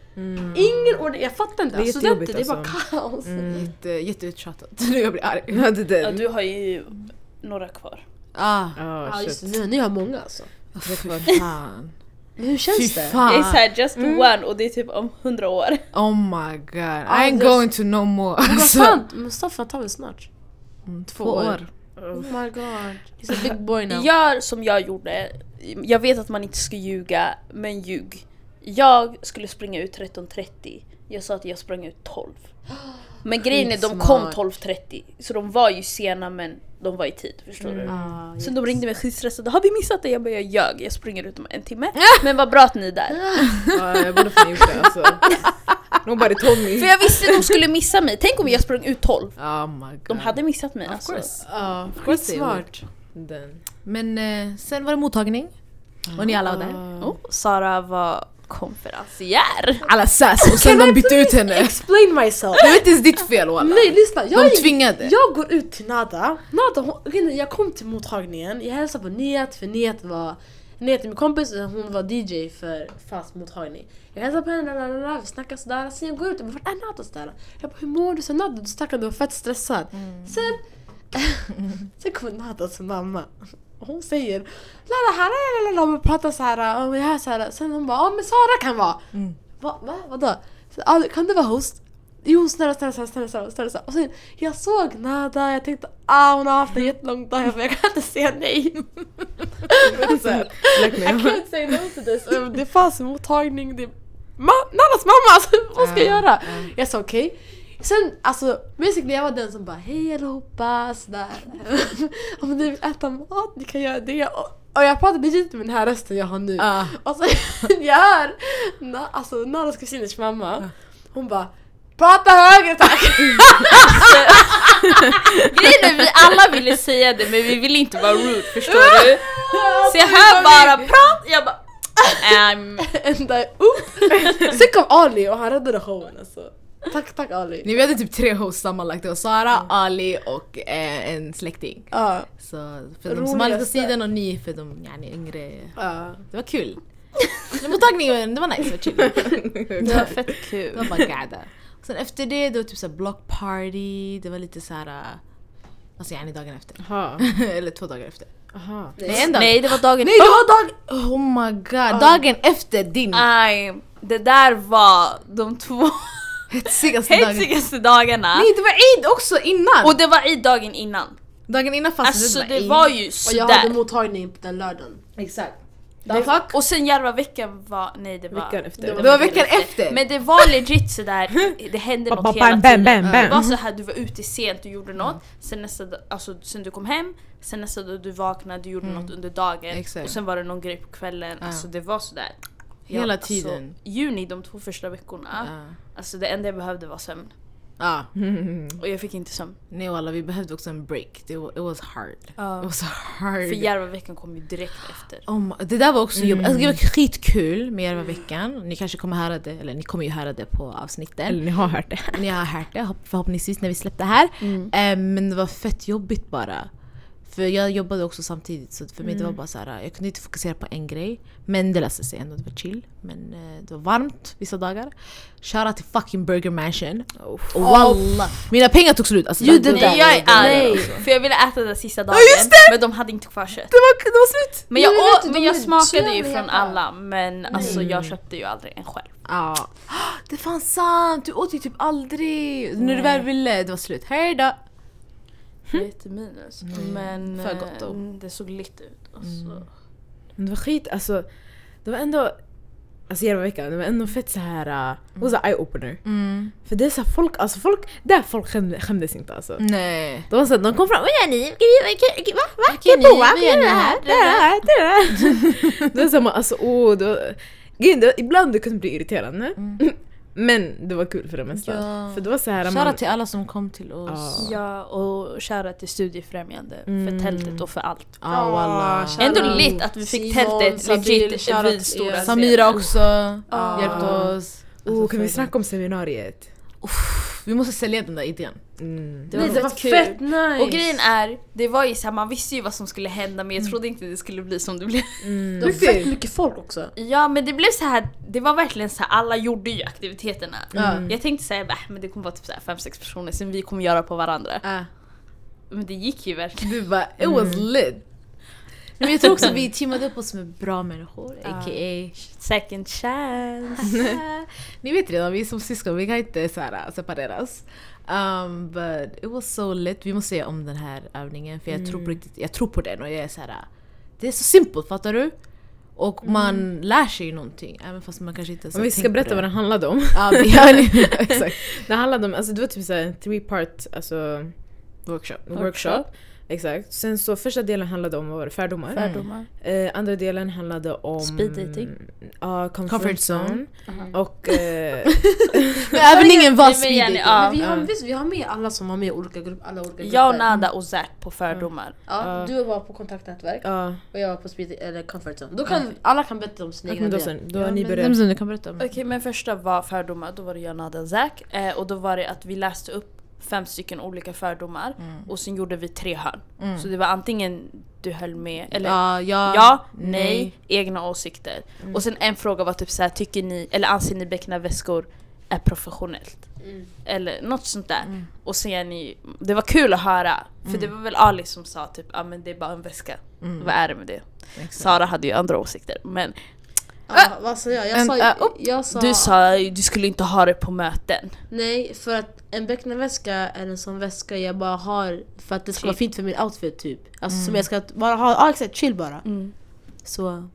Speaker 1: Ingen ordning, jag fattar inte.
Speaker 3: Det är
Speaker 1: Studenter, det är bara kaos.
Speaker 4: Jätte, jättetjatat. (laughs) Nu jag blir arg.
Speaker 3: Ja, det där.
Speaker 2: ja, du har ju några kvar.
Speaker 4: Ah,
Speaker 3: Ah,
Speaker 1: Ja just det, nu, ni har många alltså.
Speaker 4: fy fan. (laughs)
Speaker 1: Men hur känns
Speaker 4: Fy
Speaker 1: det?
Speaker 4: fan.
Speaker 2: Jag är såhär just one och det är typ om 100 år.
Speaker 4: Oh my god, I
Speaker 1: Ah,
Speaker 4: ain't
Speaker 1: det-
Speaker 4: going to no more.
Speaker 1: Vad
Speaker 4: Alltså,
Speaker 1: fan, Mustafa tar väl snart?
Speaker 4: mm, två år.
Speaker 1: Oh my god. He's a big boy now.
Speaker 2: Gör som jag gjorde. Jag vet att man inte ska ljuga, men ljug. Jag skulle springa ut 13.30. Jag sa att jag sprang ut 12. Men grejen är de kom
Speaker 1: Skitsmart.
Speaker 2: 12.30. Så de var ju sena men de var i tid. Förstår du?
Speaker 1: Ah,
Speaker 2: Sen de ringde mig skitstressade. Har vi missat det? Jag bara jag ljög. Jag springer ut om en timme. (laughs) Men vad bra att ni är där. (laughs)
Speaker 3: Ja, jag borde fan gjort det alltså. (laughs) Nobody told me.
Speaker 2: För jag visste att de skulle missa mig. Tänk om jag sprang ut 12.
Speaker 4: Oh my god.
Speaker 2: De hade missat mig
Speaker 4: Of
Speaker 2: alltså.
Speaker 4: course.
Speaker 1: Skitsmart.
Speaker 3: Den.
Speaker 4: Men eh, sen var det mottagning. Och ni alla var där.
Speaker 2: Oh, Sara var konferencier.
Speaker 4: Alla sass och sen de bytte ut henne.
Speaker 1: Explain myself.
Speaker 4: Det var inte ens ditt fel walla.
Speaker 1: Nej lyssna, jag,
Speaker 4: De tvingade.
Speaker 1: jag går ut till Nada, Nada hon, jag kom till mottagningen, jag hälsade på Niat för Niat var Niat är min kompis och hon var DJ för fast mottagning. Jag hälsade på henne, lalala, vi snackade sådär, sen jag går ut och bara vart är? Sådär. Jag bara hur mår du? Så Nada du stackare du var fett stressad. Sen, (laughs) sen kommer till mamma. Hon säger Lala här är lala och pratar såhär, och jag hör såhär. Sen hon bara ja men Sara kan vara. Va? Va? Vadå? "Ah, kan du vara host? Jo snälla snälla snälla snälla snälla, snälla, snälla. Och sen jag såg Nada, jag tänkte ah hon har haft en jättelång dag, jag bara, jag kan inte säga nej. (laughs) I can't say no to this. Det fanns mottagning, det Ma- Nadas mamma, alltså, vad ska jag göra? Jag sa okej. Sen alltså basically jag var den som bara hej allihopa sådär. (laughs) Om ni vill äta mat, ni kan göra det. Och, och jag pratade legit med den här rösten jag har nu.
Speaker 4: Ah.
Speaker 1: Och så (laughs) jag hör na, alltså Nadas kusiners mamma, hon bara Prata högre tack! (laughs)
Speaker 2: Grejen är vi alla ville säga det men vi ville inte vara rude, förstår du? Så jag hör bara prat, jag bara ehm,
Speaker 1: Ända upp! Sen kom Ali och han räddade showen alltså. Tack, tack Ali.
Speaker 4: Ni vi hade typ tre hosts sammanlagt. Det var Sara, Ali och eh, en släkting.
Speaker 1: Ja,
Speaker 4: Så för de somaliska
Speaker 1: Roligaste.
Speaker 4: sidan och ni för de yani, yngre.
Speaker 1: ja.
Speaker 4: Det var kul. Mottagningen, det var nice, det var chill. (laughs)
Speaker 2: det var fett
Speaker 4: Det
Speaker 2: kul.
Speaker 4: var bara gada. Sen efter det, det var typ såhär block party, det var lite såhär... Alltså yani dagen efter. (laughs) Eller två dagar efter.
Speaker 3: Aha.
Speaker 4: Nej, en dag.
Speaker 2: Nej det var dagen
Speaker 4: Nej det var dag... Oh my god, dagen efter din
Speaker 2: Nej, det där var de två (laughs)
Speaker 4: hetsigaste dagen.
Speaker 2: hetsigaste dagarna.
Speaker 4: Nej det var Eid också innan!
Speaker 2: Och det var i dagen innan.
Speaker 4: dagen innan fanns
Speaker 2: Alltså
Speaker 4: det
Speaker 2: det
Speaker 4: Eid.
Speaker 2: var ju
Speaker 1: Och jag hade
Speaker 2: sådär.
Speaker 1: mottagning på den lördagen.
Speaker 4: Exakt.
Speaker 2: Det-
Speaker 4: fuck?
Speaker 2: Och sen Järvaveckan var, nej det var...
Speaker 3: Veckan efter.
Speaker 2: det
Speaker 4: Det var veckan efter!
Speaker 2: Men det var legit sådär, det hände (laughs) något hela tiden.
Speaker 3: bam, bam.
Speaker 2: Det var så här, du var ute sent, du gjorde något, sen nästa alltså sen du kom hem, sen nästa dag du vaknade, du gjorde något under dagen
Speaker 4: Exakt.
Speaker 2: och sen var det någon grej på kvällen.
Speaker 4: Ja.
Speaker 2: Alltså det var sådär.
Speaker 4: Hela
Speaker 2: alltså,
Speaker 4: tiden.
Speaker 2: juni, de två första veckorna,
Speaker 4: Ja.
Speaker 2: alltså det enda jag behövde var sömn.
Speaker 4: Ja. (laughs)
Speaker 2: Och jag fick inte sömn.
Speaker 4: Nej walla vi behövde också en break. Det var, it was hard.
Speaker 2: Ja.
Speaker 4: It was hard.
Speaker 2: För Järvaveckan kom ju direkt efter.
Speaker 4: Oh my, det där var också jobbigt. Alltså, det var skitkul med Järvaveckan. Ni kanske kommer höra det, eller ni kommer ju höra det på avsnitten.
Speaker 3: Eller ni har hört det.
Speaker 4: Ni har hört det hopp- förhoppningsvis när vi släppte här.
Speaker 2: Mm.
Speaker 4: Eh, men det var fett jobbigt bara. För jag jobbade också samtidigt så för mig det var
Speaker 2: Mm.
Speaker 4: bara så här, jag kunde inte fokusera på en grej. Men det löste sig ändå, det var chill. Men eh, det var varmt vissa dagar. Shoutout till fucking Burger Mansion. Och walla! Mina pengar tog slut. Alltså,
Speaker 1: där.
Speaker 2: Nej jag är
Speaker 1: Nej.
Speaker 2: arg, för jag ville äta det sista dagen
Speaker 4: just
Speaker 2: men de hade inte kvar kött.
Speaker 4: det, var, det var slut!
Speaker 2: Men jag, åt, men jag
Speaker 1: är
Speaker 2: smakade ju från alla men alltså jag köpte ju aldrig en själv.
Speaker 4: Ja. (gasps) Det fanns sant! Du åt ju typ aldrig. När du väl ville, det var slut. Hejdå!
Speaker 2: Lite minus. Men
Speaker 4: För gott då.
Speaker 2: eh, det såg lite ut. Alltså.
Speaker 3: Men det var skit, alltså. Det var ändå... Alltså Järvaveckan, det var ändå fett så här. Uh, det var så eye opener.
Speaker 4: Mm.
Speaker 3: För det är så här, folk, alltså folk, där folk skämde, skämdes inte alltså.
Speaker 4: Nej.
Speaker 3: De var så här, de kom fram, vad gör ni? Va? Va? Ska jag
Speaker 4: Vad gör ni
Speaker 3: här? (laughs) Det här? Det här? Det är samma, alltså åh, det var, grejen, det var, ibland det kunde bli irriterande. (laughs) Men det var kul för det mesta.
Speaker 4: Ja.
Speaker 3: För det var så här, man,
Speaker 4: till alla som kom till oss.
Speaker 2: Ja och kära till Studiefrämjande
Speaker 3: Mm.
Speaker 2: för tältet och för allt.
Speaker 4: Ja walla.
Speaker 2: Ändå lit att vi fick
Speaker 1: Simon,
Speaker 2: tältet
Speaker 1: Sabil,
Speaker 2: legit vid stora.
Speaker 4: Samira också
Speaker 2: Ja.
Speaker 4: hjälpte oss.
Speaker 3: oh,
Speaker 4: Alltså,
Speaker 3: kan vi snacka om seminariet?
Speaker 4: Vi måste sälja den där idén.
Speaker 3: Mm.
Speaker 2: Det var
Speaker 1: Nej, det var
Speaker 2: kul.
Speaker 1: fett nice!
Speaker 2: Och grejen är, det var ju så här, man visste ju vad som skulle hända men jag trodde inte det skulle bli som det blev.
Speaker 3: Mm.
Speaker 1: det var fett mycket folk också.
Speaker 2: Ja men det blev så här, det var verkligen så här, alla gjorde ju aktiviteterna.
Speaker 3: Mm.
Speaker 2: Jag tänkte säga, äh, men det kommer vara typ så här fem sex personer som vi kommer göra på varandra.
Speaker 4: Äh.
Speaker 2: Men det gick ju verkligen.
Speaker 4: Du bara, it was lit. Men jag tror också vi teamade upp oss med bra människor, a.k.a.
Speaker 2: Second chance. (laughs)
Speaker 4: Ni vet redan, vi är som syskon, vi kan inte så här, separeras. Um, but it was so lit. Vi måste se om den här övningen för jag tror på riktigt, jag tror på den och jag är så här. Det är så simpelt, fattar du? Och man lär sig ju någonting även fast man kanske inte så
Speaker 3: Om vi ska berätta vad den handlade om.
Speaker 4: Ja. (laughs) (laughs) Exakt.
Speaker 3: Det handlade om, alltså det var typ såhär en three part, alltså
Speaker 4: Workshop.
Speaker 3: workshop. Exakt. Sen så första delen handlade om, vad var det, fördomar?
Speaker 2: Fördomar.
Speaker 3: Eh, andra delen handlade om...
Speaker 2: Speed dating.
Speaker 3: Ja, comfort,
Speaker 4: Comfort
Speaker 3: zone.
Speaker 4: zone.
Speaker 3: Och... Eh, (laughs)
Speaker 4: Men övningen var speed dating.
Speaker 2: ja.
Speaker 1: Vi har, visst, vi har med alla som var med i olika grupper. Alla olika grupper.
Speaker 2: Jag, Nada och Zack på fördomar.
Speaker 1: Ja, du var på kontaktnätverk och jag var på speed, eller comfort zone. Då kan alla kan berätta om sina egna
Speaker 3: sen, då har ni börjat.
Speaker 4: Zemzem, du kan berätta om
Speaker 2: Okej men första var fördomar, då var det jag, Nada och Zack. Eh, och då var det att vi läste upp fem stycken olika fördomar och sen gjorde vi tre hörn. Så det var antingen du höll med, eller
Speaker 4: Ja, ja,
Speaker 2: ja, nej, egna åsikter. Och sen en fråga var typ så här, tycker ni, eller anser ni beckna väskor är professionellt?
Speaker 1: Mm.
Speaker 2: Eller något sånt där. Och sen ni, det var kul att höra, för det var väl Ali som sa typ ah, men det är bara en väska. Vad är det med det? Sara hade ju andra åsikter men
Speaker 1: Ja, vad sa jag? Jag
Speaker 4: En-
Speaker 1: sa,
Speaker 4: upp.
Speaker 1: jag sa
Speaker 2: du sa du skulle inte ha det på möten.
Speaker 1: nej för att en becknarväska är en sån väska jag bara har för att det ska
Speaker 2: Chill.
Speaker 1: vara fint för min outfit typ. Alltså som jag ska bara ha, ja exakt chill bara. Så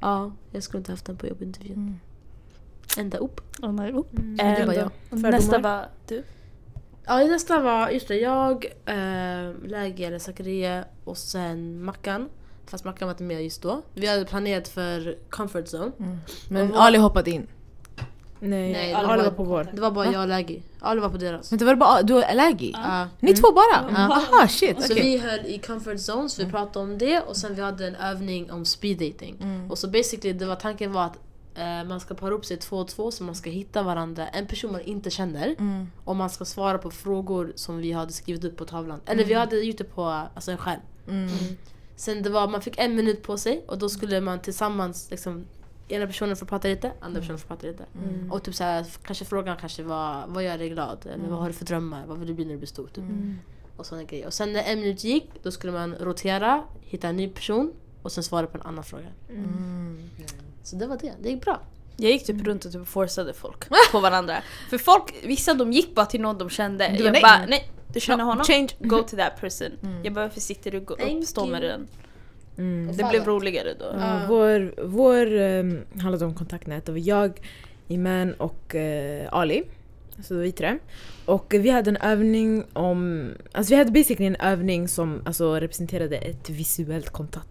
Speaker 1: ja, jag skulle inte haft den på jobbintervjun. Ända upp.
Speaker 2: Oh, nej, oh.
Speaker 1: det var jag.
Speaker 2: Nästa var du.
Speaker 1: Ja nästa var, just det, jag, äh, Läge eller Zakaria och sen Mackan. Fast Mackan var inte med just då. Vi hade planerat för comfort zone.
Speaker 4: Men
Speaker 1: Och vad-
Speaker 4: Ali hoppade in.
Speaker 3: Nej,
Speaker 1: Nej,
Speaker 3: alla
Speaker 1: det
Speaker 3: var,
Speaker 1: var-
Speaker 3: på vår.
Speaker 1: Det var bara jag och Läge. Alla var på deras.
Speaker 4: Men det var bara, du är allergisk?
Speaker 1: Ja.
Speaker 4: Ni två bara? Aha shit,
Speaker 1: Så
Speaker 4: okej.
Speaker 1: vi höll i comfort zone, så vi pratade om det och sen vi hade en övning om speed dating. Och så basically, det var, tanken var att eh, man ska para upp sig två och två så man ska hitta varandra, en person man inte känner. Och man ska svara på frågor som vi hade skrivit upp på tavlan. Eller vi hade gjort det på alltså, en skärm. Sen det var, man fick en minut på sig och då skulle man tillsammans liksom Ena personen får prata lite, andra personen får prata lite. Och typ såhär, kanske frågan kanske var vad gör dig glad? Eller vad har du för drömmar? Vad vill du bli när du blir stor? Typ. och sådana grejer. Och sen när en minut gick, då skulle man rotera, hitta en ny person och sen svara på en annan fråga. Så det var det, det gick bra.
Speaker 2: Jag gick typ runt och typ forceade folk (laughs) på varandra. För folk, vissa de gick bara till någon de kände.
Speaker 3: Du var
Speaker 2: Jag
Speaker 3: nej.
Speaker 2: bara nej, du känner
Speaker 3: No,
Speaker 2: honom?
Speaker 3: change.
Speaker 2: Go to that person. Jag bara varför sitter du?
Speaker 1: Thank
Speaker 2: upp, stå med den.
Speaker 3: Mm.
Speaker 2: Det blev roligare då.
Speaker 3: Ja, vår vår um, handlade om kontaktnät. Det var jag, Iman och eh, Ali. Alltså vi tre. Och vi hade en övning om... Alltså vi hade basically en övning som alltså, representerade ett visuellt kontakt,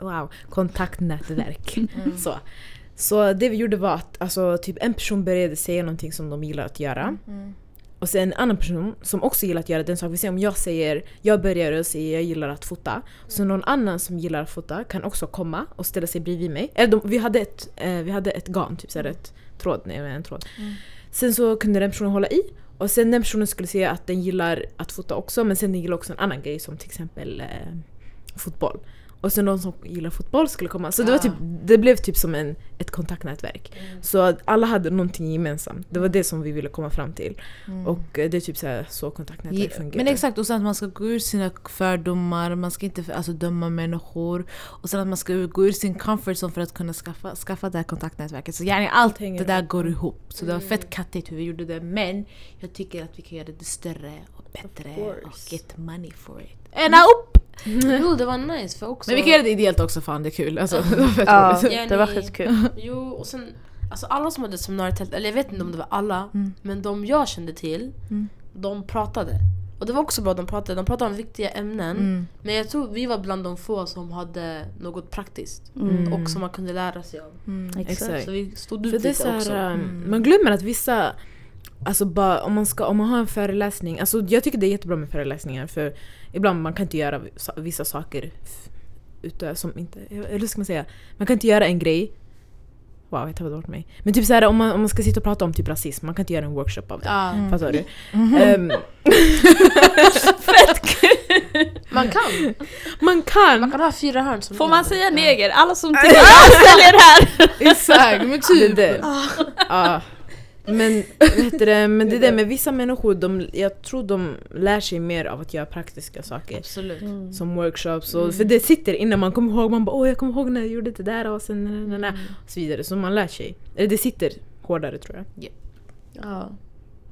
Speaker 3: wow, kontaktnätverk. (laughs) Så. Så det vi gjorde var att alltså, typ en person började säga någonting som de gillar att göra. Och sen en annan person som också gillar att göra den saken. Vi säger om jag säger, jag börjar och säger jag gillar att fota. Så någon annan som gillar att fota kan också komma och ställa sig bredvid mig. Eller de, vi, hade ett, eh, vi hade ett garn, typ såhär ett tråd, nej en tråd. Sen så kunde den personen hålla i. Och sen den personen skulle säga att den gillar att fota också men sen den gillar också en annan grej som till exempel eh, fotboll. Och sen de som gillar fotboll skulle komma. Så det, var typ, det blev typ som en, ett kontaktnätverk. Så att alla hade någonting gemensamt. Det var det som vi ville komma fram till. Och eh, det är typ så, här, så kontaktnätverk
Speaker 4: Ja,
Speaker 3: fungerar.
Speaker 4: men exakt, och sen att man ska gå ur sina fördomar, man ska inte alltså, döma människor. Och sen att man ska gå ur sin comfort zone för att kunna skaffa, skaffa det här kontaktnätverket. Så gärna allt
Speaker 3: hänger
Speaker 4: det där
Speaker 3: ihop.
Speaker 4: går ihop. Så det var fett kattigt hur vi gjorde det. Men jag tycker att vi kan göra det större och bättre och get money for it. And up!
Speaker 1: Jo det var nice för också...
Speaker 4: Men vi kan göra det ideellt också, fan det är kul. Alltså, (laughs) det var fett
Speaker 2: Ja,
Speaker 4: roligt.
Speaker 1: Ja,
Speaker 2: det var skitkul.
Speaker 1: Jo och sen, alltså alla som hade seminarietält, eller jag vet inte om det var alla, men de jag kände till, de pratade. Och det var också bra de pratade, de pratade om viktiga ämnen. Men jag tror vi var bland de få som hade något praktiskt. Och som man kunde lära sig av.
Speaker 3: Exakt.
Speaker 1: Så vi stod ut lite
Speaker 3: så
Speaker 1: också.
Speaker 3: här, um, Man glömmer att vissa, alltså bara, om, man ska, om man har en föreläsning, alltså jag tycker det är jättebra med föreläsningar för ibland man kan inte göra vissa- saker ute, som inte, eller hur ska man säga? Man kan inte göra en grej Wow, jag tappade bort mig. Men typ såhär om man, om man ska sitta och prata om typ rasism, man kan inte göra en workshop av det.
Speaker 1: Ja,
Speaker 3: Fattar du? Ehm, (laughs)
Speaker 2: Fett kul!
Speaker 1: man kan!
Speaker 3: man kan!
Speaker 1: Man kan ha fyra hörn som
Speaker 2: Får man säga neger? Alla som (laughs) jag säljer här!
Speaker 3: Exakt, men typ. (laughs) Ja. Men, vet du det, men det där (laughs) med vissa människor, de, jag tror de lär sig mer av att göra praktiska saker.
Speaker 1: Absolut.
Speaker 3: Som workshops, och, för det sitter innan man kommer ihåg, man bara åh jag kommer ihåg när jag gjorde det där och sen na, na, na, och så vidare. Så man lär sig. Eller det sitter hårdare tror jag.
Speaker 1: Ja.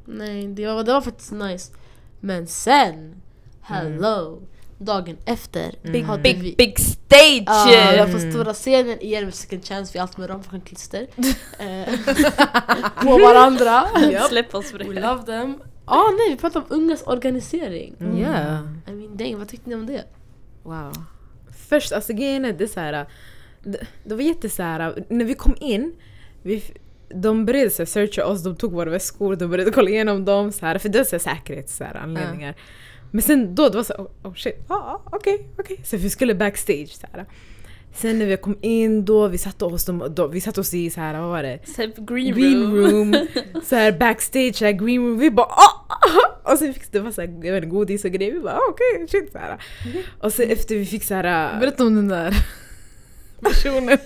Speaker 1: Nej, det var, det var faktiskt nice. Men sen, hello! Dagen efter
Speaker 2: Big,
Speaker 1: hade
Speaker 2: big,
Speaker 1: vi...
Speaker 2: big stage!
Speaker 1: Ja, var på stora scenen igen med second chance, vi har allt med ramklister. (laughs) Eh, på varandra. (laughs) (laughs)
Speaker 2: Släpp oss
Speaker 1: We
Speaker 2: för det.
Speaker 1: love them. Ah, nej, vi pratade om ungas organisering.
Speaker 4: Yeah.
Speaker 1: I mean, dang, vad tyckte ni om det?
Speaker 4: Wow.
Speaker 3: Först, alltså grejen är det så här. Det, det var jätte så här, när vi kom in, vi, de började så här, searcha oss, de tog våra väskor, de började kolla igenom dem så här, för det var så här, säkerhets så här, anledningar. Men sen då, det var så oh, oh shit, ah, ah, okej, okej. Så vi skulle backstage så här. Sen när vi kom in då, vi satte oss, då, vi satte oss i så här, vad var det?
Speaker 2: Så Green,
Speaker 3: green
Speaker 2: room.
Speaker 3: room, (laughs) så här backstage, så här green room. Vi bara ah, ah, Och sen fick det var så här, jag vet inte, godis och grejer. Vi bara ah, okej, shit så här. Och sen efter vi fick så här
Speaker 4: Berätta om den där. (laughs)
Speaker 3: personen.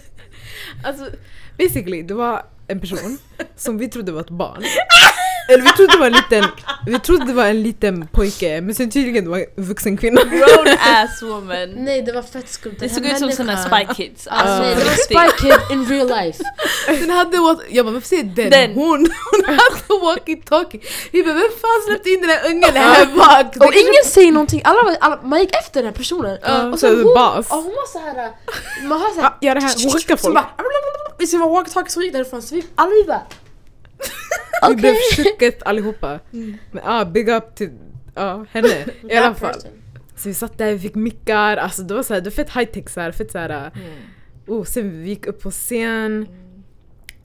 Speaker 3: Alltså basically, det var en person som vi trodde var ett barn. (laughs) Eller vi trodde det var en liten, vi trodde det var en liten pojke men sen tydligen det var en vuxen kvinna.
Speaker 2: Grown (laughs) ass woman.
Speaker 1: Nej, det var fett skumt.
Speaker 2: Det såg ut som såna Spy Kids.
Speaker 1: Alltså, nej, det var. Spy Kid in real life. (laughs)
Speaker 4: Den hade jag bara varför säger den?
Speaker 2: Den.
Speaker 4: Hon, (laughs) hon hade walkie-talkie. Vi bara vem fan släppte in den där ungen här bak?
Speaker 1: Och ingen säger någonting, alla, alla, man gick efter den här personen.
Speaker 3: Ja,
Speaker 1: och
Speaker 3: så
Speaker 1: hon, och hon var så här. man hör såhär...
Speaker 3: Ja, det här, hon skickar
Speaker 1: Så
Speaker 3: folk.
Speaker 1: bara, vi ska vara walkie-talkie så gick därifrån, så vi, alla vi bara...
Speaker 3: Vi blev chocket allihopa. (laughs) Men ja, big up till ja, henne (laughs) i alla fall.
Speaker 1: person.
Speaker 3: Så vi satt där, vi fick mickar, alltså det var, så här, det var fett high tech såhär, fett såhär... Oh, sen vi gick upp på scen.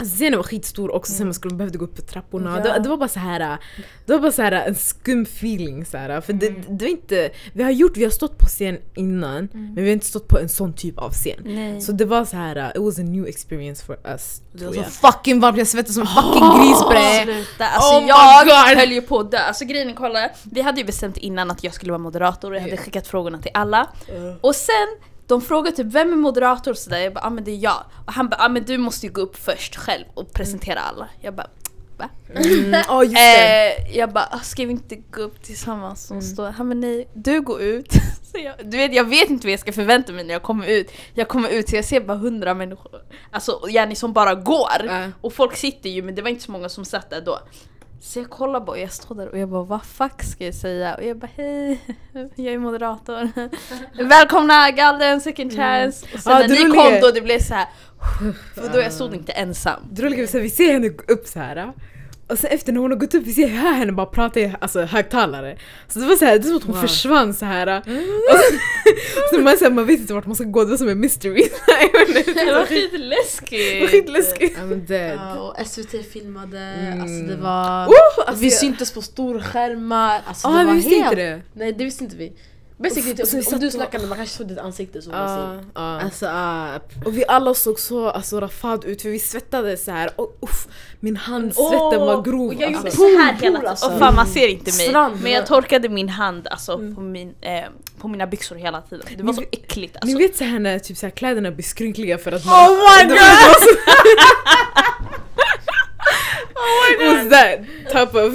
Speaker 3: Alltså scenen var skitstor också, sen man skulle behövde gå upp för trapporna.
Speaker 1: Ja.
Speaker 3: Det, det var bara så här, det var bara så här en skum feeling så här, För det, det var inte, vi har gjort, vi har stått på scen innan, men vi har inte stått på en sån typ av scen.
Speaker 2: Nej.
Speaker 3: Så det var så här, it was a new experience for us.
Speaker 4: Det var så
Speaker 3: jag.
Speaker 4: fucking varmt, jag svettades som en fucking grisbre.
Speaker 2: Sluta. Alltså
Speaker 3: Oh
Speaker 2: jag
Speaker 3: God.
Speaker 2: höll ju på att dö. Alltså grejen kolla, vi hade ju bestämt innan att jag skulle vara moderator och jag hade skickat frågorna till alla. Och sen, de frågade typ vem är moderator och sådär, jag bara ah, men det är jag. Och han bara ah, men du måste ju gå upp först själv och presentera alla. Jag bara allihopa.
Speaker 3: Mm, (laughs) oh, just det.
Speaker 2: Eh, jag bara, "Ah, ska vi inte gå upp tillsammans och
Speaker 3: Mm.
Speaker 2: stå? Han men nej, du går ut. (laughs) Så jag, du vet, jag vet inte vad jag ska förvänta mig när jag kommer ut. Jag kommer ut så jag ser bara hundra människor. Alltså Jenny som bara går.
Speaker 3: Ja.
Speaker 2: Och folk sitter ju men det var inte så många som satt där då. Så jag kollar bara och jag står där och jag bara vad fuck ska jag säga? Och jag bara hej, (laughs) jag är moderator. (laughs) Välkomna Galden second chance. Och sen
Speaker 3: Ja,
Speaker 2: när ni kom då det blev så här. (laughs) För då jag stod inte ensam.
Speaker 3: Är att vi ser henne upp så här. Och sen efter när hon har gått upp, vi ser hör henne bara prata i alltså, högtalare. Så det var så här, det är som att hon
Speaker 1: Wow.
Speaker 3: försvann så här. Och så, (laughs) så man, så här, man vet inte vart man ska gå, det var som en mystery. (laughs) Jag
Speaker 2: Det var
Speaker 3: det var
Speaker 2: skitläskigt.
Speaker 3: skitläskigt.
Speaker 4: I'm dead.
Speaker 1: Ja, och SVT filmade,
Speaker 3: Mm.
Speaker 1: alltså det var...
Speaker 3: Oh, alltså,
Speaker 1: vi
Speaker 3: jag-
Speaker 1: syntes på storskärmar, alltså
Speaker 3: Ah,
Speaker 1: det var
Speaker 3: vi visste
Speaker 1: helt...
Speaker 3: inte det.
Speaker 1: Nej det visste inte vi. Basically,
Speaker 3: Uff,
Speaker 1: typ, om
Speaker 3: satt
Speaker 1: du snackade man kanske såg ditt ansikte så man ser.
Speaker 3: ja.
Speaker 4: Alltså, ah,
Speaker 3: Och vi alla såg så alltså, rafad ut för vi svettades så här. och uff, min handsvetten var grov.
Speaker 2: Och jag
Speaker 3: alltså.
Speaker 2: gjorde så här hela tiden.
Speaker 1: alltså.
Speaker 2: Och fan man ser inte mig.
Speaker 1: Strand.
Speaker 2: Men jag torkade min hand alltså, på, min, eh, på mina byxor hela tiden. Det var
Speaker 3: Ni
Speaker 2: så
Speaker 3: vet-
Speaker 2: äckligt
Speaker 3: Ni
Speaker 2: alltså.
Speaker 3: vet så här när typ, så här, kläderna blir skrynkliga för att (laughs) (laughs)
Speaker 2: Oh my god!
Speaker 3: var så- was that type of...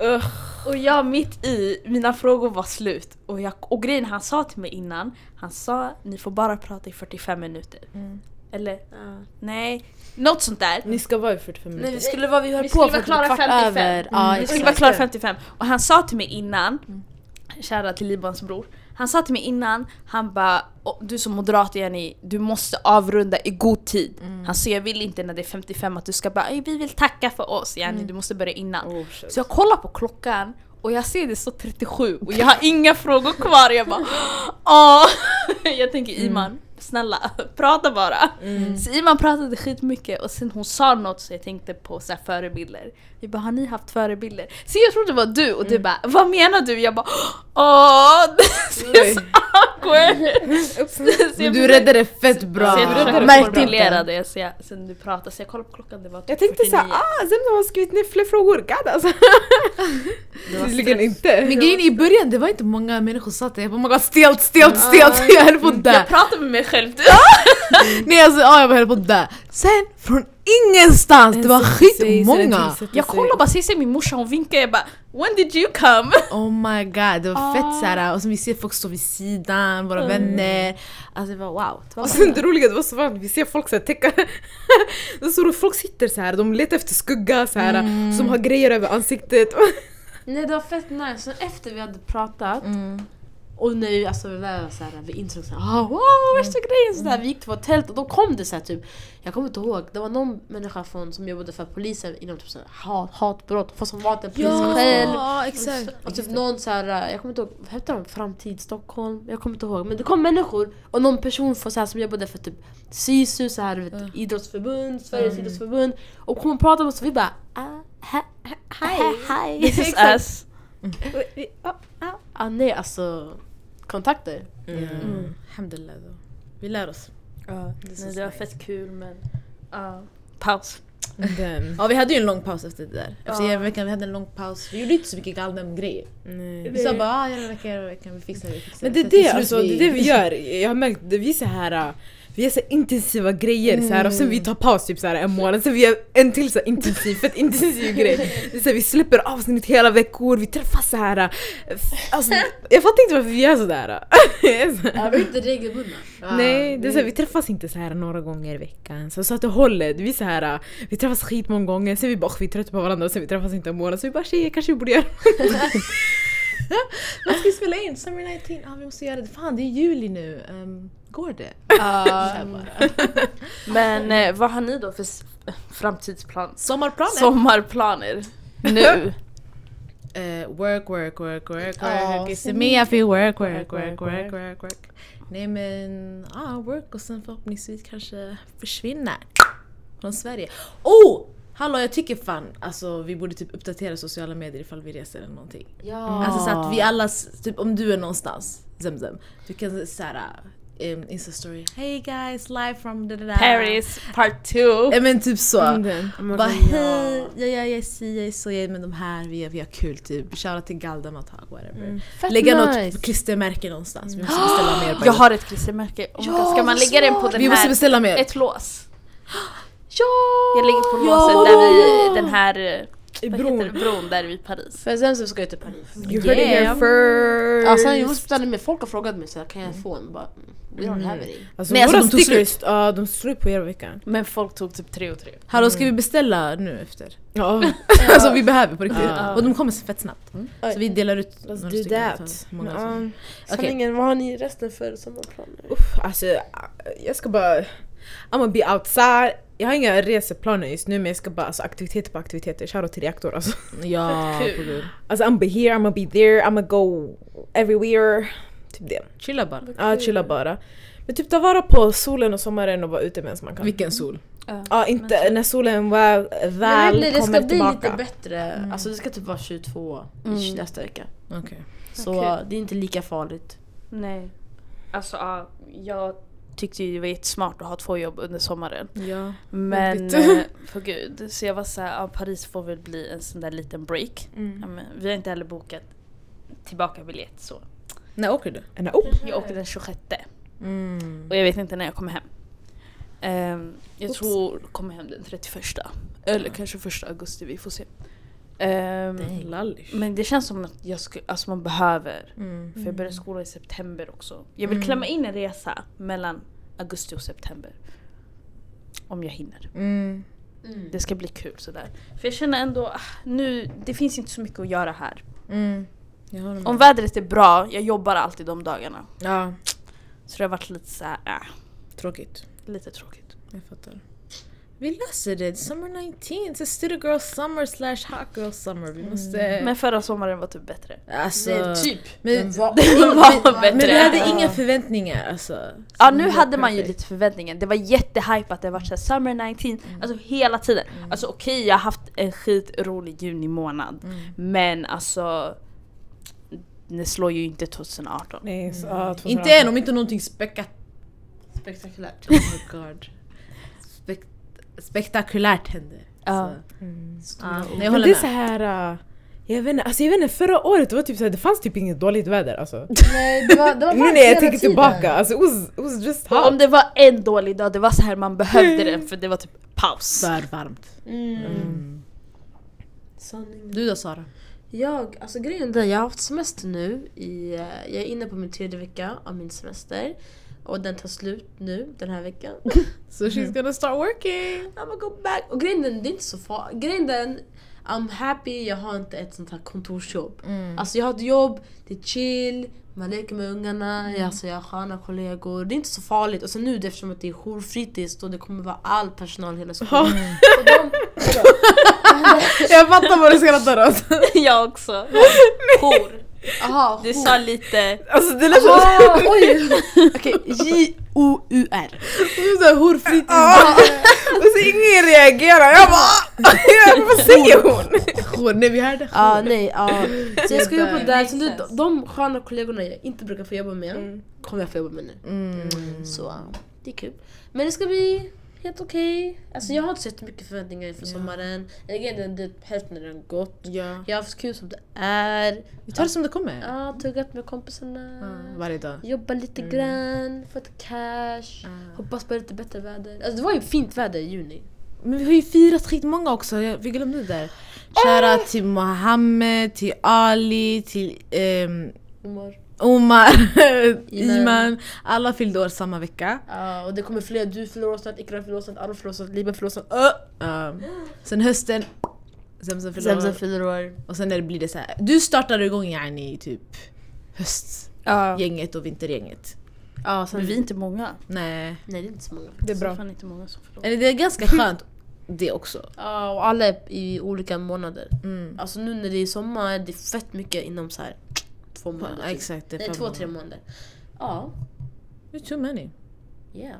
Speaker 3: (laughs) Ugh.
Speaker 2: Och jag mitt i, mina frågor var slut. Och, jag, och grejen han sa till mig innan, han sa ni får bara prata i 45 minuter. Eller nej, något sånt där.
Speaker 3: Ni ska vara i 45
Speaker 1: Nej
Speaker 3: minuter.
Speaker 1: vi skulle vara, vi höll
Speaker 2: Vi
Speaker 1: på
Speaker 2: skulle
Speaker 1: för
Speaker 2: vara
Speaker 1: typ
Speaker 2: klara
Speaker 1: kvart
Speaker 2: 55.
Speaker 1: över. Ja,
Speaker 2: Vi skulle vara klara 55. Och han sa till mig innan, kära till Libans bror. Han sa till mig innan, han bara "Åh, du som moderat Jenny, du måste avrunda i god tid. Han sa jag vill inte när det är 55 att du ska bara "Ey, vi vill tacka för oss Jenny, du måste börja innan.
Speaker 3: Oh.
Speaker 2: Så jag kollar på klockan och jag ser det står 37 och jag har (laughs) inga frågor kvar. Jag bara åh. (laughs) Jag tänker Iman, snälla (laughs) prata bara. Så Iman pratade skitmycket och sen hon sa något så jag tänkte på så här förebilder. Vi bara har ni haft förebilder? Så jag trodde det var du och du bara vad menar du? Jag bara åh (laughs) det så awkward. (laughs) Så
Speaker 4: Men du räddade fett bra.
Speaker 2: Så jag försökte
Speaker 3: det
Speaker 2: det så jag, sen du pratade så jag kollade på klockan det var typ
Speaker 3: Jag tänkte
Speaker 2: 49.
Speaker 3: såhär, ah Zemzem har skrivit ner fler frågor, god alltså. Tydligen inte.
Speaker 4: Men grejen i början det var inte många människor som satt där. Jag bara oh my god stelt, stelt, stelt. Jag höll på att dö.
Speaker 2: Jag pratade med mig själv (laughs)
Speaker 4: Nej alltså ja, jag höll på att dö. Sen från ingenstans, det var skitmånga.
Speaker 2: Jag kollar bara, ser min morsa hon vinkar jag bara When did you come? (laughs)
Speaker 4: Oh my god, det var
Speaker 2: Ah.
Speaker 4: fett såhär. Och så vi ser folk stå vid sidan, våra vänner. Alltså det var wow. Det var
Speaker 3: Och sen det roliga, det var så varmt, vi ser folk såhär täcka... (laughs) det så, folk sitter så här, de letar efter skugga så här, som har grejer över ansiktet.
Speaker 1: Nej det var fett nice, sen efter vi hade pratat
Speaker 4: Mm.
Speaker 1: Och vi, alltså, vi, var så här, vi insåg såhär ah, wow värsta grejen sådär, vi gick till vårt tält och då kom det såhär typ Jag kommer inte ihåg, det var någon människa från, som jobbade för polisen inom typ såhär, hat, hatbrott, fast som var en polis själv
Speaker 4: Ja exakt.
Speaker 1: och typ någon så här, jag kommer inte ihåg, vad hette de? Framtid Stockholm? Jag kommer inte ihåg. Men det kom människor och någon person för, så här, som jobbade för typ SISU, så här, vet, idrottsförbund, Sveriges idrottsförbund. Och kom och pratade med oss och vi bara ah, ha, ha, hi, hi. (laughs)
Speaker 2: This is us. (laughs)
Speaker 1: Ah, nej alltså, kontakter.
Speaker 4: Mm. Alhamdulillah då. Vi lär oss.
Speaker 2: Nej, det var fett kul men... ja. paus.
Speaker 3: Den.
Speaker 4: Ja vi hade ju en lång paus efter det där. Efter
Speaker 2: Ja.
Speaker 4: veckan vi hade en lång paus. Vi gjorde inte så mycket galna grejer.
Speaker 3: Nej.
Speaker 4: Vi sa bara ah, hela veckan, hela veckan, vi fixar det, vi fixar
Speaker 3: Men det är det, alltså, det är det vi gör. Jag har märkt, det vi är så här vi gör så intensiva grejer så här, och sen vi tar paus typ så här en månad, sen vi gör en till så här intensiv, fett intensiv grej. Så här, vi släpper avsnitt hela veckor, vi träffas så här. Alltså, jag fattar inte varför vi gör sådär.
Speaker 1: Ja, vi är inte regelbundna. (laughs)
Speaker 3: Nej, det är så här, vi träffas inte så här några gånger i veckan. Så, så att det håller. Vi, så här, vi träffas skitmånga gånger, sen vi bara vi är trötta på varandra sen vi träffas inte en månad. Så vi bara tjejer kanske vi borde göra (laughs)
Speaker 4: Vad ska vi spela in? Summer 19? Ja vi måste göra det. Fan det är juli nu. Um, går det? Bara. (laughs)
Speaker 2: men eh, vad har ni då för framtidsplan?
Speaker 4: Sommarplaner?
Speaker 2: Sommarplaner? Nu? (laughs)
Speaker 4: Eh, work, work, work, work,
Speaker 1: Ja,
Speaker 4: work. It's me I feel work, work, work, work, work, work. Nej men, ah, work och sen förhoppningsvis kanske försvinna från Sverige. Oh! Hallå jag tycker fan alltså vi borde typ uppdatera sociala medier ifall vi reser eller någonting.
Speaker 1: Ja.
Speaker 4: Alltså så att vi alla, typ om du är någonstans, Zemzem, du kan såhär um, Insta-story Hey guys, live from da da da
Speaker 2: Paris part 2.
Speaker 4: Ja men typ så.
Speaker 3: Den.
Speaker 4: Bara hej, ja, ja, jag är si, jag är så, jag är med de här, vi, har- vi har kul typ. Shoutout till Galdemattag, whatever.
Speaker 1: Fett
Speaker 4: Lägga
Speaker 1: nice.
Speaker 4: något klistermärke någonstans, vi måste (gasps) beställa mer.
Speaker 2: Jag har ett klistermärke. Oh
Speaker 1: Ja,
Speaker 2: God, Ska man lägga den på den
Speaker 4: Vi måste
Speaker 2: här?
Speaker 4: beställa mer.
Speaker 2: Ett lås. (gasps)
Speaker 1: Ja!
Speaker 2: Jag lägger på
Speaker 4: Ja!
Speaker 2: låset där vi, den här eh,
Speaker 3: I bron.
Speaker 2: bron där vid Paris.
Speaker 1: För sen så ska jag till Paris.
Speaker 3: You heard it here
Speaker 4: Yeah.
Speaker 3: first!
Speaker 1: Sen jag måste ställa mig, folk har frågat mig så här, kan jag få en? Bara, mm, we don't have any.
Speaker 3: Alltså
Speaker 2: Nej, alltså, de tog
Speaker 3: stickers, ja de slut på hela veckan.
Speaker 2: Men folk tog typ tre och tre.
Speaker 4: Hallå ska vi beställa nu efter? (laughs)
Speaker 3: Ja,
Speaker 4: alltså vi behöver på riktigt. Och de kommer fett snabbt. Så vi delar ut
Speaker 3: let's
Speaker 4: några
Speaker 3: do
Speaker 4: stycken.
Speaker 3: that.
Speaker 4: Så Många
Speaker 3: Ja.
Speaker 1: Sanningen, vad har ni resten för sommarplaner?
Speaker 3: Uff, alltså jag ska bara... I'm gonna be outside. Jag har inga reseplaner just nu men jag ska bara, alltså aktiviteter på aktiviteter. Shoutout till reaktor alltså.
Speaker 4: Ja, (laughs) gud.
Speaker 3: Alltså I'm be here, I'm gonna be there, I'm gonna go everywhere. Typ det.
Speaker 4: Chilla bara.
Speaker 3: Ja, chilla bara. Men typ ta vara på solen och sommaren och vara ute medan man kan.
Speaker 4: Vilken sol.
Speaker 3: Ja, inte när solen väl,
Speaker 1: Men
Speaker 3: väl
Speaker 1: verkligen, det
Speaker 3: kommer
Speaker 1: ska bli
Speaker 3: tillbaka.
Speaker 1: lite bättre. Alltså det ska typ vara 22
Speaker 2: Mm.
Speaker 1: nästa vecka.
Speaker 4: Okej.
Speaker 1: Så
Speaker 2: Okej.
Speaker 1: det är inte lika farligt.
Speaker 2: Nej. Alltså ja, jag tyckte ju det var jättesmart att ha två jobb under sommaren.
Speaker 3: Ja.
Speaker 2: Men
Speaker 3: Väldigt.
Speaker 2: eh, (laughs) för gud, så jag var såhär, ja, Paris får väl bli en sån där liten break.
Speaker 3: Mm.
Speaker 2: Vi har inte heller bokat tillbaka biljett så.
Speaker 4: När åker du?
Speaker 2: Jag åker den 26
Speaker 3: Mm.
Speaker 2: och jag vet inte när jag kommer hem. Ehm, jag tror jag kommer hem den 31. Eller kanske 1 augusti, vi får se.
Speaker 4: Lallish.
Speaker 2: men det känns som att jag ska, alltså man behöver
Speaker 3: Mm.
Speaker 2: För jag börjar skola i september också. Jag vill
Speaker 3: Mm.
Speaker 2: klämma in en resa mellan augusti och september. Om jag hinner.
Speaker 3: Mm.
Speaker 2: Det ska bli kul sådär. För jag känner ändå, ah, nu, det finns inte så mycket att göra här.
Speaker 3: Mm.
Speaker 2: Om vädret är bra, jag jobbar alltid de dagarna.
Speaker 3: Ja,
Speaker 2: Så det har varit lite såhär, äh,
Speaker 4: Tråkigt.
Speaker 2: lite tråkigt.
Speaker 4: Jag fattar. Vi löser det. Summer 19. It's a city girl summer slash hot girl summer. Vi måste...
Speaker 2: Men förra sommaren var typ bättre.
Speaker 4: alltså...
Speaker 1: Nej, typ.
Speaker 4: Men,
Speaker 1: Den var- (laughs)
Speaker 2: Det var bättre.
Speaker 4: men vi hade inga förväntningar alltså.
Speaker 2: Ja
Speaker 4: Så
Speaker 2: nu
Speaker 4: det
Speaker 2: hade man ju
Speaker 4: perfekt.
Speaker 2: lite förväntningar. Det var jättehypat, det var såhär summer 19, alltså hela tiden. Alltså okej jag har haft en skitrolig juni månad. Men alltså det slår ju inte 2018.
Speaker 3: nej, så, ja, 2018.
Speaker 4: Inte än om inte någonting spektat...
Speaker 1: Spektakulärt.
Speaker 4: Oh my god. Spek spektakulärt händer.
Speaker 2: Ja.
Speaker 3: Mm.
Speaker 4: Så, ja, nej, jag
Speaker 3: Men
Speaker 4: håller
Speaker 3: det är
Speaker 4: med.
Speaker 3: så här. uh, jag vet inte, alltså jag vet inte, förra året det var typ så här, det fanns typ inget dåligt väder alltså. (laughs)
Speaker 1: Nej, det var, det var
Speaker 3: Nu när jag tänker tillbaka, alltså it was, it was just hot.
Speaker 2: om det var en dålig dag, det var så här man behövde den för det var typ paus.
Speaker 4: För varmt.
Speaker 1: Mm. Sanning.
Speaker 4: Du då Sara?
Speaker 1: Jag, alltså grejen är jag har haft semester nu. I, eh, jag är inne på min tredje vecka av min semester. Och den tar slut nu den här veckan. (laughs)
Speaker 4: So she's gonna start working!
Speaker 1: I'm gonna go back. Och grejen är, det är inte så farligt. Grejen är, I'm happy jag har inte ett sånt här kontorsjobb. Alltså jag har ett jobb, det är chill, man leker med ungarna, jag, alltså jag har sköna kollegor. Det är inte så farligt. Och sen nu eftersom att det är jourfritids och det kommer vara all personal hela skolan. (laughs) De,
Speaker 3: Jag fattar vad du skrattar åt. (laughs)
Speaker 2: jag också. Jour.
Speaker 1: Aha,
Speaker 2: Du sa lite...
Speaker 3: Alltså det lät som...
Speaker 1: Oj! (laughs) Okej, J-O-U-R.
Speaker 4: Såhär horfritt.
Speaker 3: Ah, och så ingen reagerar, jag bara (laughs) Vad säger hon?
Speaker 4: Nej vi hörde
Speaker 1: Ja, nej, ja. Så jag ska jobba
Speaker 4: där.
Speaker 1: Så nu, de sköna kollegorna jag inte brukar få jobba med,
Speaker 3: Mm.
Speaker 1: kommer jag få jobba med nu. Så ja, det är kul. Men det ska bli helt okej. Alltså jag har inte så jättemycket förväntningar inför sommaren. Eller det, det, hälften har redan gått.
Speaker 4: Ja.
Speaker 1: Jag har haft kul som det är.
Speaker 4: Vi tar det som det kommer.
Speaker 1: Ja, tuggat med kompisarna.
Speaker 4: Ja, Varje dag.
Speaker 1: Jobba lite grann, fått cash. Hoppas på lite bättre väder. Alltså det var ju fint väder i juni.
Speaker 4: Men vi har ju firat skitmånga också, vi glömde det där. Shoutout till Mohammed, till Ali, till
Speaker 1: Omar.
Speaker 4: Omar, (laughs)
Speaker 1: Iman.
Speaker 4: Alla fyllde år samma vecka.
Speaker 1: Ja, och det kommer fler. Du fyller år snart, Ikram fyller år snart, Arif fyller år snart, Liban fyller år snart.
Speaker 4: Um, sen hösten, Zemzem
Speaker 1: Zemzem
Speaker 4: år.
Speaker 1: fyller år.
Speaker 4: Och sen när det blir det så här. Du startade igång yani typ höstgänget och vintergänget.
Speaker 1: Ja, sen,
Speaker 2: Men vi är inte många.
Speaker 4: Nej.
Speaker 1: Nej det är inte så många.
Speaker 3: Det är bra.
Speaker 2: fan inte många som förlorar.
Speaker 4: Eller det är ganska skönt det också.
Speaker 1: Ja, och alla är i olika månader.
Speaker 4: Mm.
Speaker 1: Alltså nu när det är sommar, det är fett mycket inom så här två månader.
Speaker 4: Ja, exakt. Det är
Speaker 1: Nej, två, tre
Speaker 4: månader.
Speaker 1: Ja,
Speaker 4: Det är too many.
Speaker 1: yeah.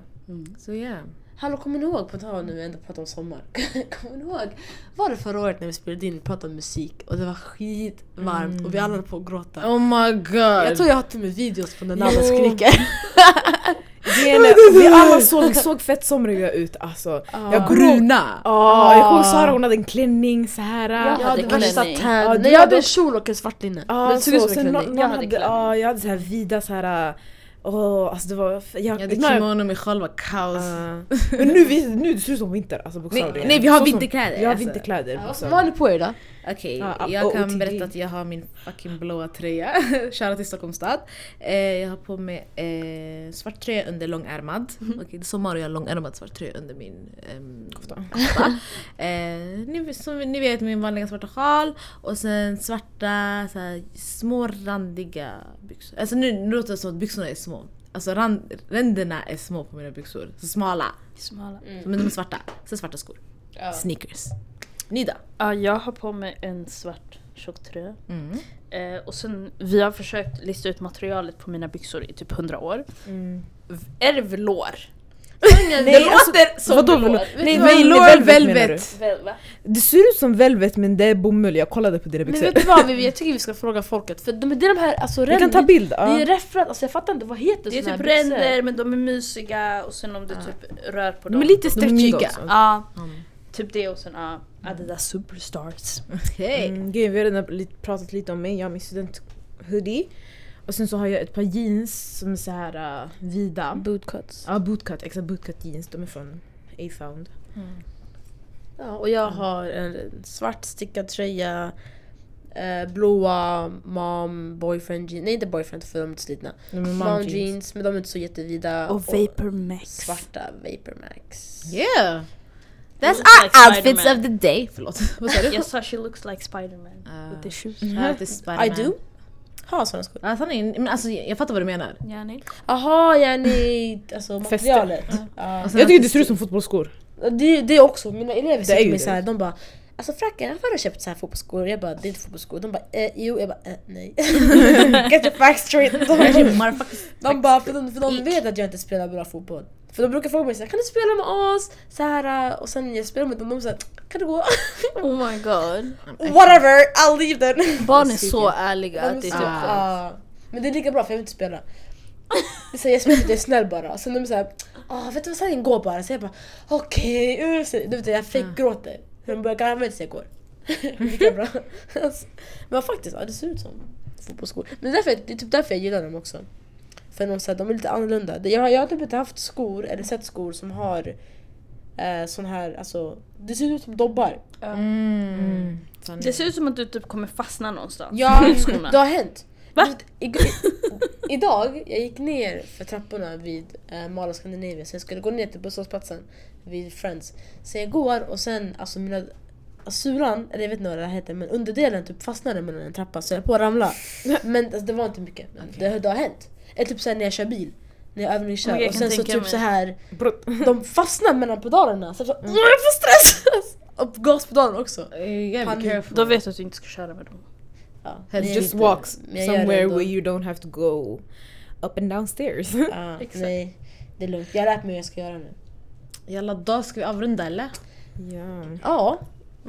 Speaker 4: Så yeah.
Speaker 1: Hallå, kommer ni ihåg, på tal nu ändå pratar om sommar. (laughs) kommer ni ihåg? Var det förra året när vi spelade in och pratade om musik och det var skitvarmt och vi alla höll på att gråta.
Speaker 4: Oh my god.
Speaker 1: Jag tror jag har till och med videos på när Nalla skriker. (laughs)
Speaker 3: Vi alla såg, såg fett somriga ut alltså. Jag kommer ihåg-
Speaker 4: Bruna.
Speaker 3: Ja, jag kommer ihåg Sara hon hade en klänning så här.
Speaker 2: Jag
Speaker 1: Jag
Speaker 2: hade
Speaker 1: värsta
Speaker 2: klänning.
Speaker 1: tag.
Speaker 3: Ja, du
Speaker 1: Nej, jag hade en kjol och en svart linne.
Speaker 3: Ja,
Speaker 1: Men det såg ut
Speaker 3: så,
Speaker 1: som en klänning.
Speaker 2: Jag hade
Speaker 3: ja, jag hade så här vida så här. Åh, alltså det var... Jag,
Speaker 4: Jag hade
Speaker 3: jag,
Speaker 4: kimono, mig själv var kaos.
Speaker 3: Uh, (laughs) men nu, vi, nu det ser ut som vinter, alltså
Speaker 4: nej,
Speaker 3: bokstavligen.
Speaker 4: nej vi har vinterkläder.
Speaker 3: Vi har
Speaker 4: alltså.
Speaker 3: vinterkläder.
Speaker 1: Ja, vad har ni på er då?
Speaker 4: Okej,
Speaker 3: Ja, och-
Speaker 4: jag
Speaker 3: och
Speaker 4: kan
Speaker 3: till
Speaker 4: berätta att jag har min fucking blåa tröja. (laughs) Shoutout till Stockholms stad. Eh, jag har på mig eh, svart tröja under långärmad. Okej, det är sommar och jag har långärmad svart tröja under min ehm,
Speaker 3: Kofta.
Speaker 4: kofta. (laughs) eh, ni, som ni vet min vanliga svarta sjal och sen svarta så här, små randiga byxor. Alltså nu, nu låter det som att byxorna är små. Alltså rand, ränderna är små på mina byxor. Så smala.
Speaker 2: Smala.
Speaker 4: Men de är svarta. Sen svarta skor.
Speaker 1: Ja.
Speaker 4: Sneakers. Ni då?
Speaker 2: Ja, jag har på mig en svart tjocktröja.
Speaker 4: Mm.
Speaker 2: Eh, och sen, vi har försökt lista ut materialet på mina byxor i typ 100 år.
Speaker 3: Mm.
Speaker 2: V- Är det?
Speaker 1: Nej,
Speaker 2: det låter som
Speaker 3: Vadå
Speaker 2: velour.
Speaker 1: Nej,
Speaker 3: Velour velvet
Speaker 1: velvet.
Speaker 3: Det ser ut som velvet men det är bomull, jag kollade på dina
Speaker 1: Men
Speaker 3: byxor.
Speaker 1: vet du vad, Vivi? (laughs) jag tycker vi ska fråga folket. För de, det är de här, alltså
Speaker 3: Vi kan
Speaker 1: ränder-
Speaker 3: ta bild.
Speaker 1: Det
Speaker 3: Ja.
Speaker 1: är räffrat, alltså jag fattar inte, vad heter
Speaker 2: Det är
Speaker 1: såna
Speaker 2: typ
Speaker 1: här byxor?
Speaker 2: ränder men de är mysiga och sen om du typ rör på
Speaker 3: De
Speaker 2: dem.
Speaker 3: är lite
Speaker 4: De är
Speaker 3: stretchiga
Speaker 4: mjuka.
Speaker 3: också.
Speaker 2: Ja,
Speaker 4: Mm.
Speaker 2: typ det och sen ja, Adidas Superstars.
Speaker 4: Okej.
Speaker 3: Mm, grejen, vi har redan lite, pratat lite om mig, jag har min student-hoodie. Och sen så har jag ett par jeans som är så här uh, vida.
Speaker 1: Bootcuts.
Speaker 3: Ja, bootcut, exakt bootcut jeans. De är från A-found.
Speaker 1: Ja, och jag har en svart stickad tröja, eh, blåa mom, boyfriend jeans, nej inte boyfriend för de är inte slitna.
Speaker 3: De
Speaker 1: Mom,
Speaker 3: mom
Speaker 1: jeans.
Speaker 3: jeans.
Speaker 1: men de är inte så jättevida.
Speaker 2: Och Vapor Max.
Speaker 1: Svarta Vapor Max.
Speaker 4: Yeah! That's our
Speaker 2: like
Speaker 4: outfits of the day. Förlåt, vad sa du? (laughs)
Speaker 2: Jag sa she looks like Spiderman
Speaker 4: Ah.
Speaker 2: with the shoes.
Speaker 4: Shoutout till
Speaker 1: I
Speaker 4: Spiderman.
Speaker 1: do. Ha såna skor.
Speaker 4: Ja, sanningen. Men alltså, jag fattar vad du menar.
Speaker 2: Ja, nej.
Speaker 1: Jaha, yani alltså materialet. Ja.
Speaker 4: Och sen
Speaker 3: Jag
Speaker 4: att
Speaker 3: tycker det ser ut som fotbollsskor.
Speaker 1: Det, det också, mina elever säger till mig såhär, de bara Alltså fracken, varför har du köpt så här fotbollsskor? Jag bara, det är inte fotbollsskor. De bara, eh, jo. Jag bara, eh, nej. (laughs) Get your facts straight. De, de bara, för de, för de vet att jag inte spelar bra fotboll. För de brukar fråga mig såhär, kan du spela med oss? Så här, och sen jag spelar med dem, de säger, kan du gå? (laughs)
Speaker 2: Oh my god.
Speaker 1: Whatever, I'll leave then.
Speaker 2: Barn är så ärliga. Att
Speaker 1: är
Speaker 2: det är
Speaker 1: så,
Speaker 2: typ
Speaker 1: ah. Men det är lika bra för jag vill inte spela. Det är så jag spelar inte, jag är snäll bara. Sen de är såhär, ah, vet du vad, sen gå bara. Så jag bara, okej. Okay. Du vet jag fake gråter. De börjar garva tills jag går. (laughs) lika bra. (laughs) Men faktiskt, ja, det ser ut som fotbollsskor. Men det är, därför, det är typ därför jag gillar dem också. För de, så här, de är lite annorlunda. Jag, har- jag har typ inte haft skor, eller sett skor som har eh, sån här, alltså, det ser ut som dobbar.
Speaker 3: Mm.
Speaker 2: Det ser ut som att du typ kommer fastna någonstans.
Speaker 1: Ja,
Speaker 2: Skorna.
Speaker 1: det har hänt.
Speaker 2: Va?
Speaker 1: I, i, idag, jag gick ner för trapporna vid eh, Mall of Scandinavia, så jag skulle gå ner till busshållplatsen vid Friends. Så jag går och sen, alltså mina Sulan, eller jag vet inte vad det här heter, men underdelen typ fastnade mellan en trappa så jag höll på att ramla. (laughs) Men alltså, det var inte mycket, men det, det har hänt. Eller typ såhär när jag kör bil, när jag övningskör och
Speaker 2: kan
Speaker 1: sen så typ
Speaker 2: mig.
Speaker 1: så här de fastnar mellan pedalerna. Så jag, så, "Åh, jag får stress! (laughs) Och gaspedalen också. Panik.
Speaker 3: careful.
Speaker 2: Då vet du att du inte ska köra med dem.
Speaker 1: Ja,
Speaker 3: just
Speaker 1: det
Speaker 3: somewhere where you don't have to go up and down stairs.
Speaker 1: Ja, (laughs)
Speaker 2: Exakt.
Speaker 1: nej, det är lugnt. Jag har lärt mig hur jag ska göra nu.
Speaker 4: Jalla, då ska vi avrunda eller?
Speaker 3: ja.
Speaker 1: Ja,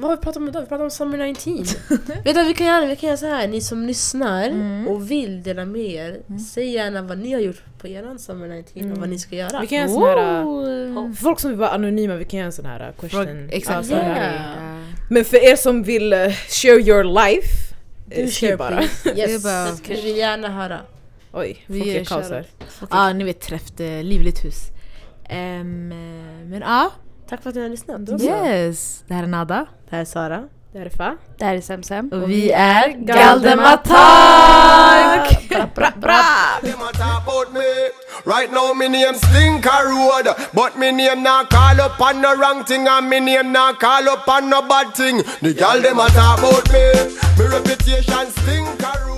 Speaker 1: vad har vi pratat om idag? Vi pratar om Summer 19. (laughs) Vet du vad vi kan göra? Vi kan göra så här. ni som lyssnar och vill dela med er, säg gärna vad ni har gjort på eran Summer 19 och vad ni ska göra.
Speaker 3: Vi kan göra en sån här...
Speaker 2: Oh.
Speaker 3: För folk som vill vara anonyma, vi kan göra en sån här uh, question.
Speaker 4: Exakt.
Speaker 1: Yeah.
Speaker 3: här. Men för er som vill uh, share your life,
Speaker 1: Du
Speaker 3: skriv bara.
Speaker 1: please. (laughs)
Speaker 4: Det
Speaker 1: Yes,
Speaker 4: bara-
Speaker 1: vi vill gärna höra.
Speaker 3: Oj, folk
Speaker 4: gör
Speaker 3: är kaos här.
Speaker 4: Ja, ni vet träff, eh, livligt hus. Eh, men ja,
Speaker 1: Tack för att ni har lyssnat.
Speaker 4: yes. Det här är Nada.
Speaker 1: Det här är Sara.
Speaker 3: Det här är Fa.
Speaker 2: Det här är Semsem.
Speaker 4: Och vi är
Speaker 3: Galdematak!
Speaker 4: Bra, bra.
Speaker 5: Them a talk about me. Right now me name Slinker Road, but me name not call up on no wrong thing, and me name not call up on no bad thing. The gal them a talk about me. Me reputation Slinker Road.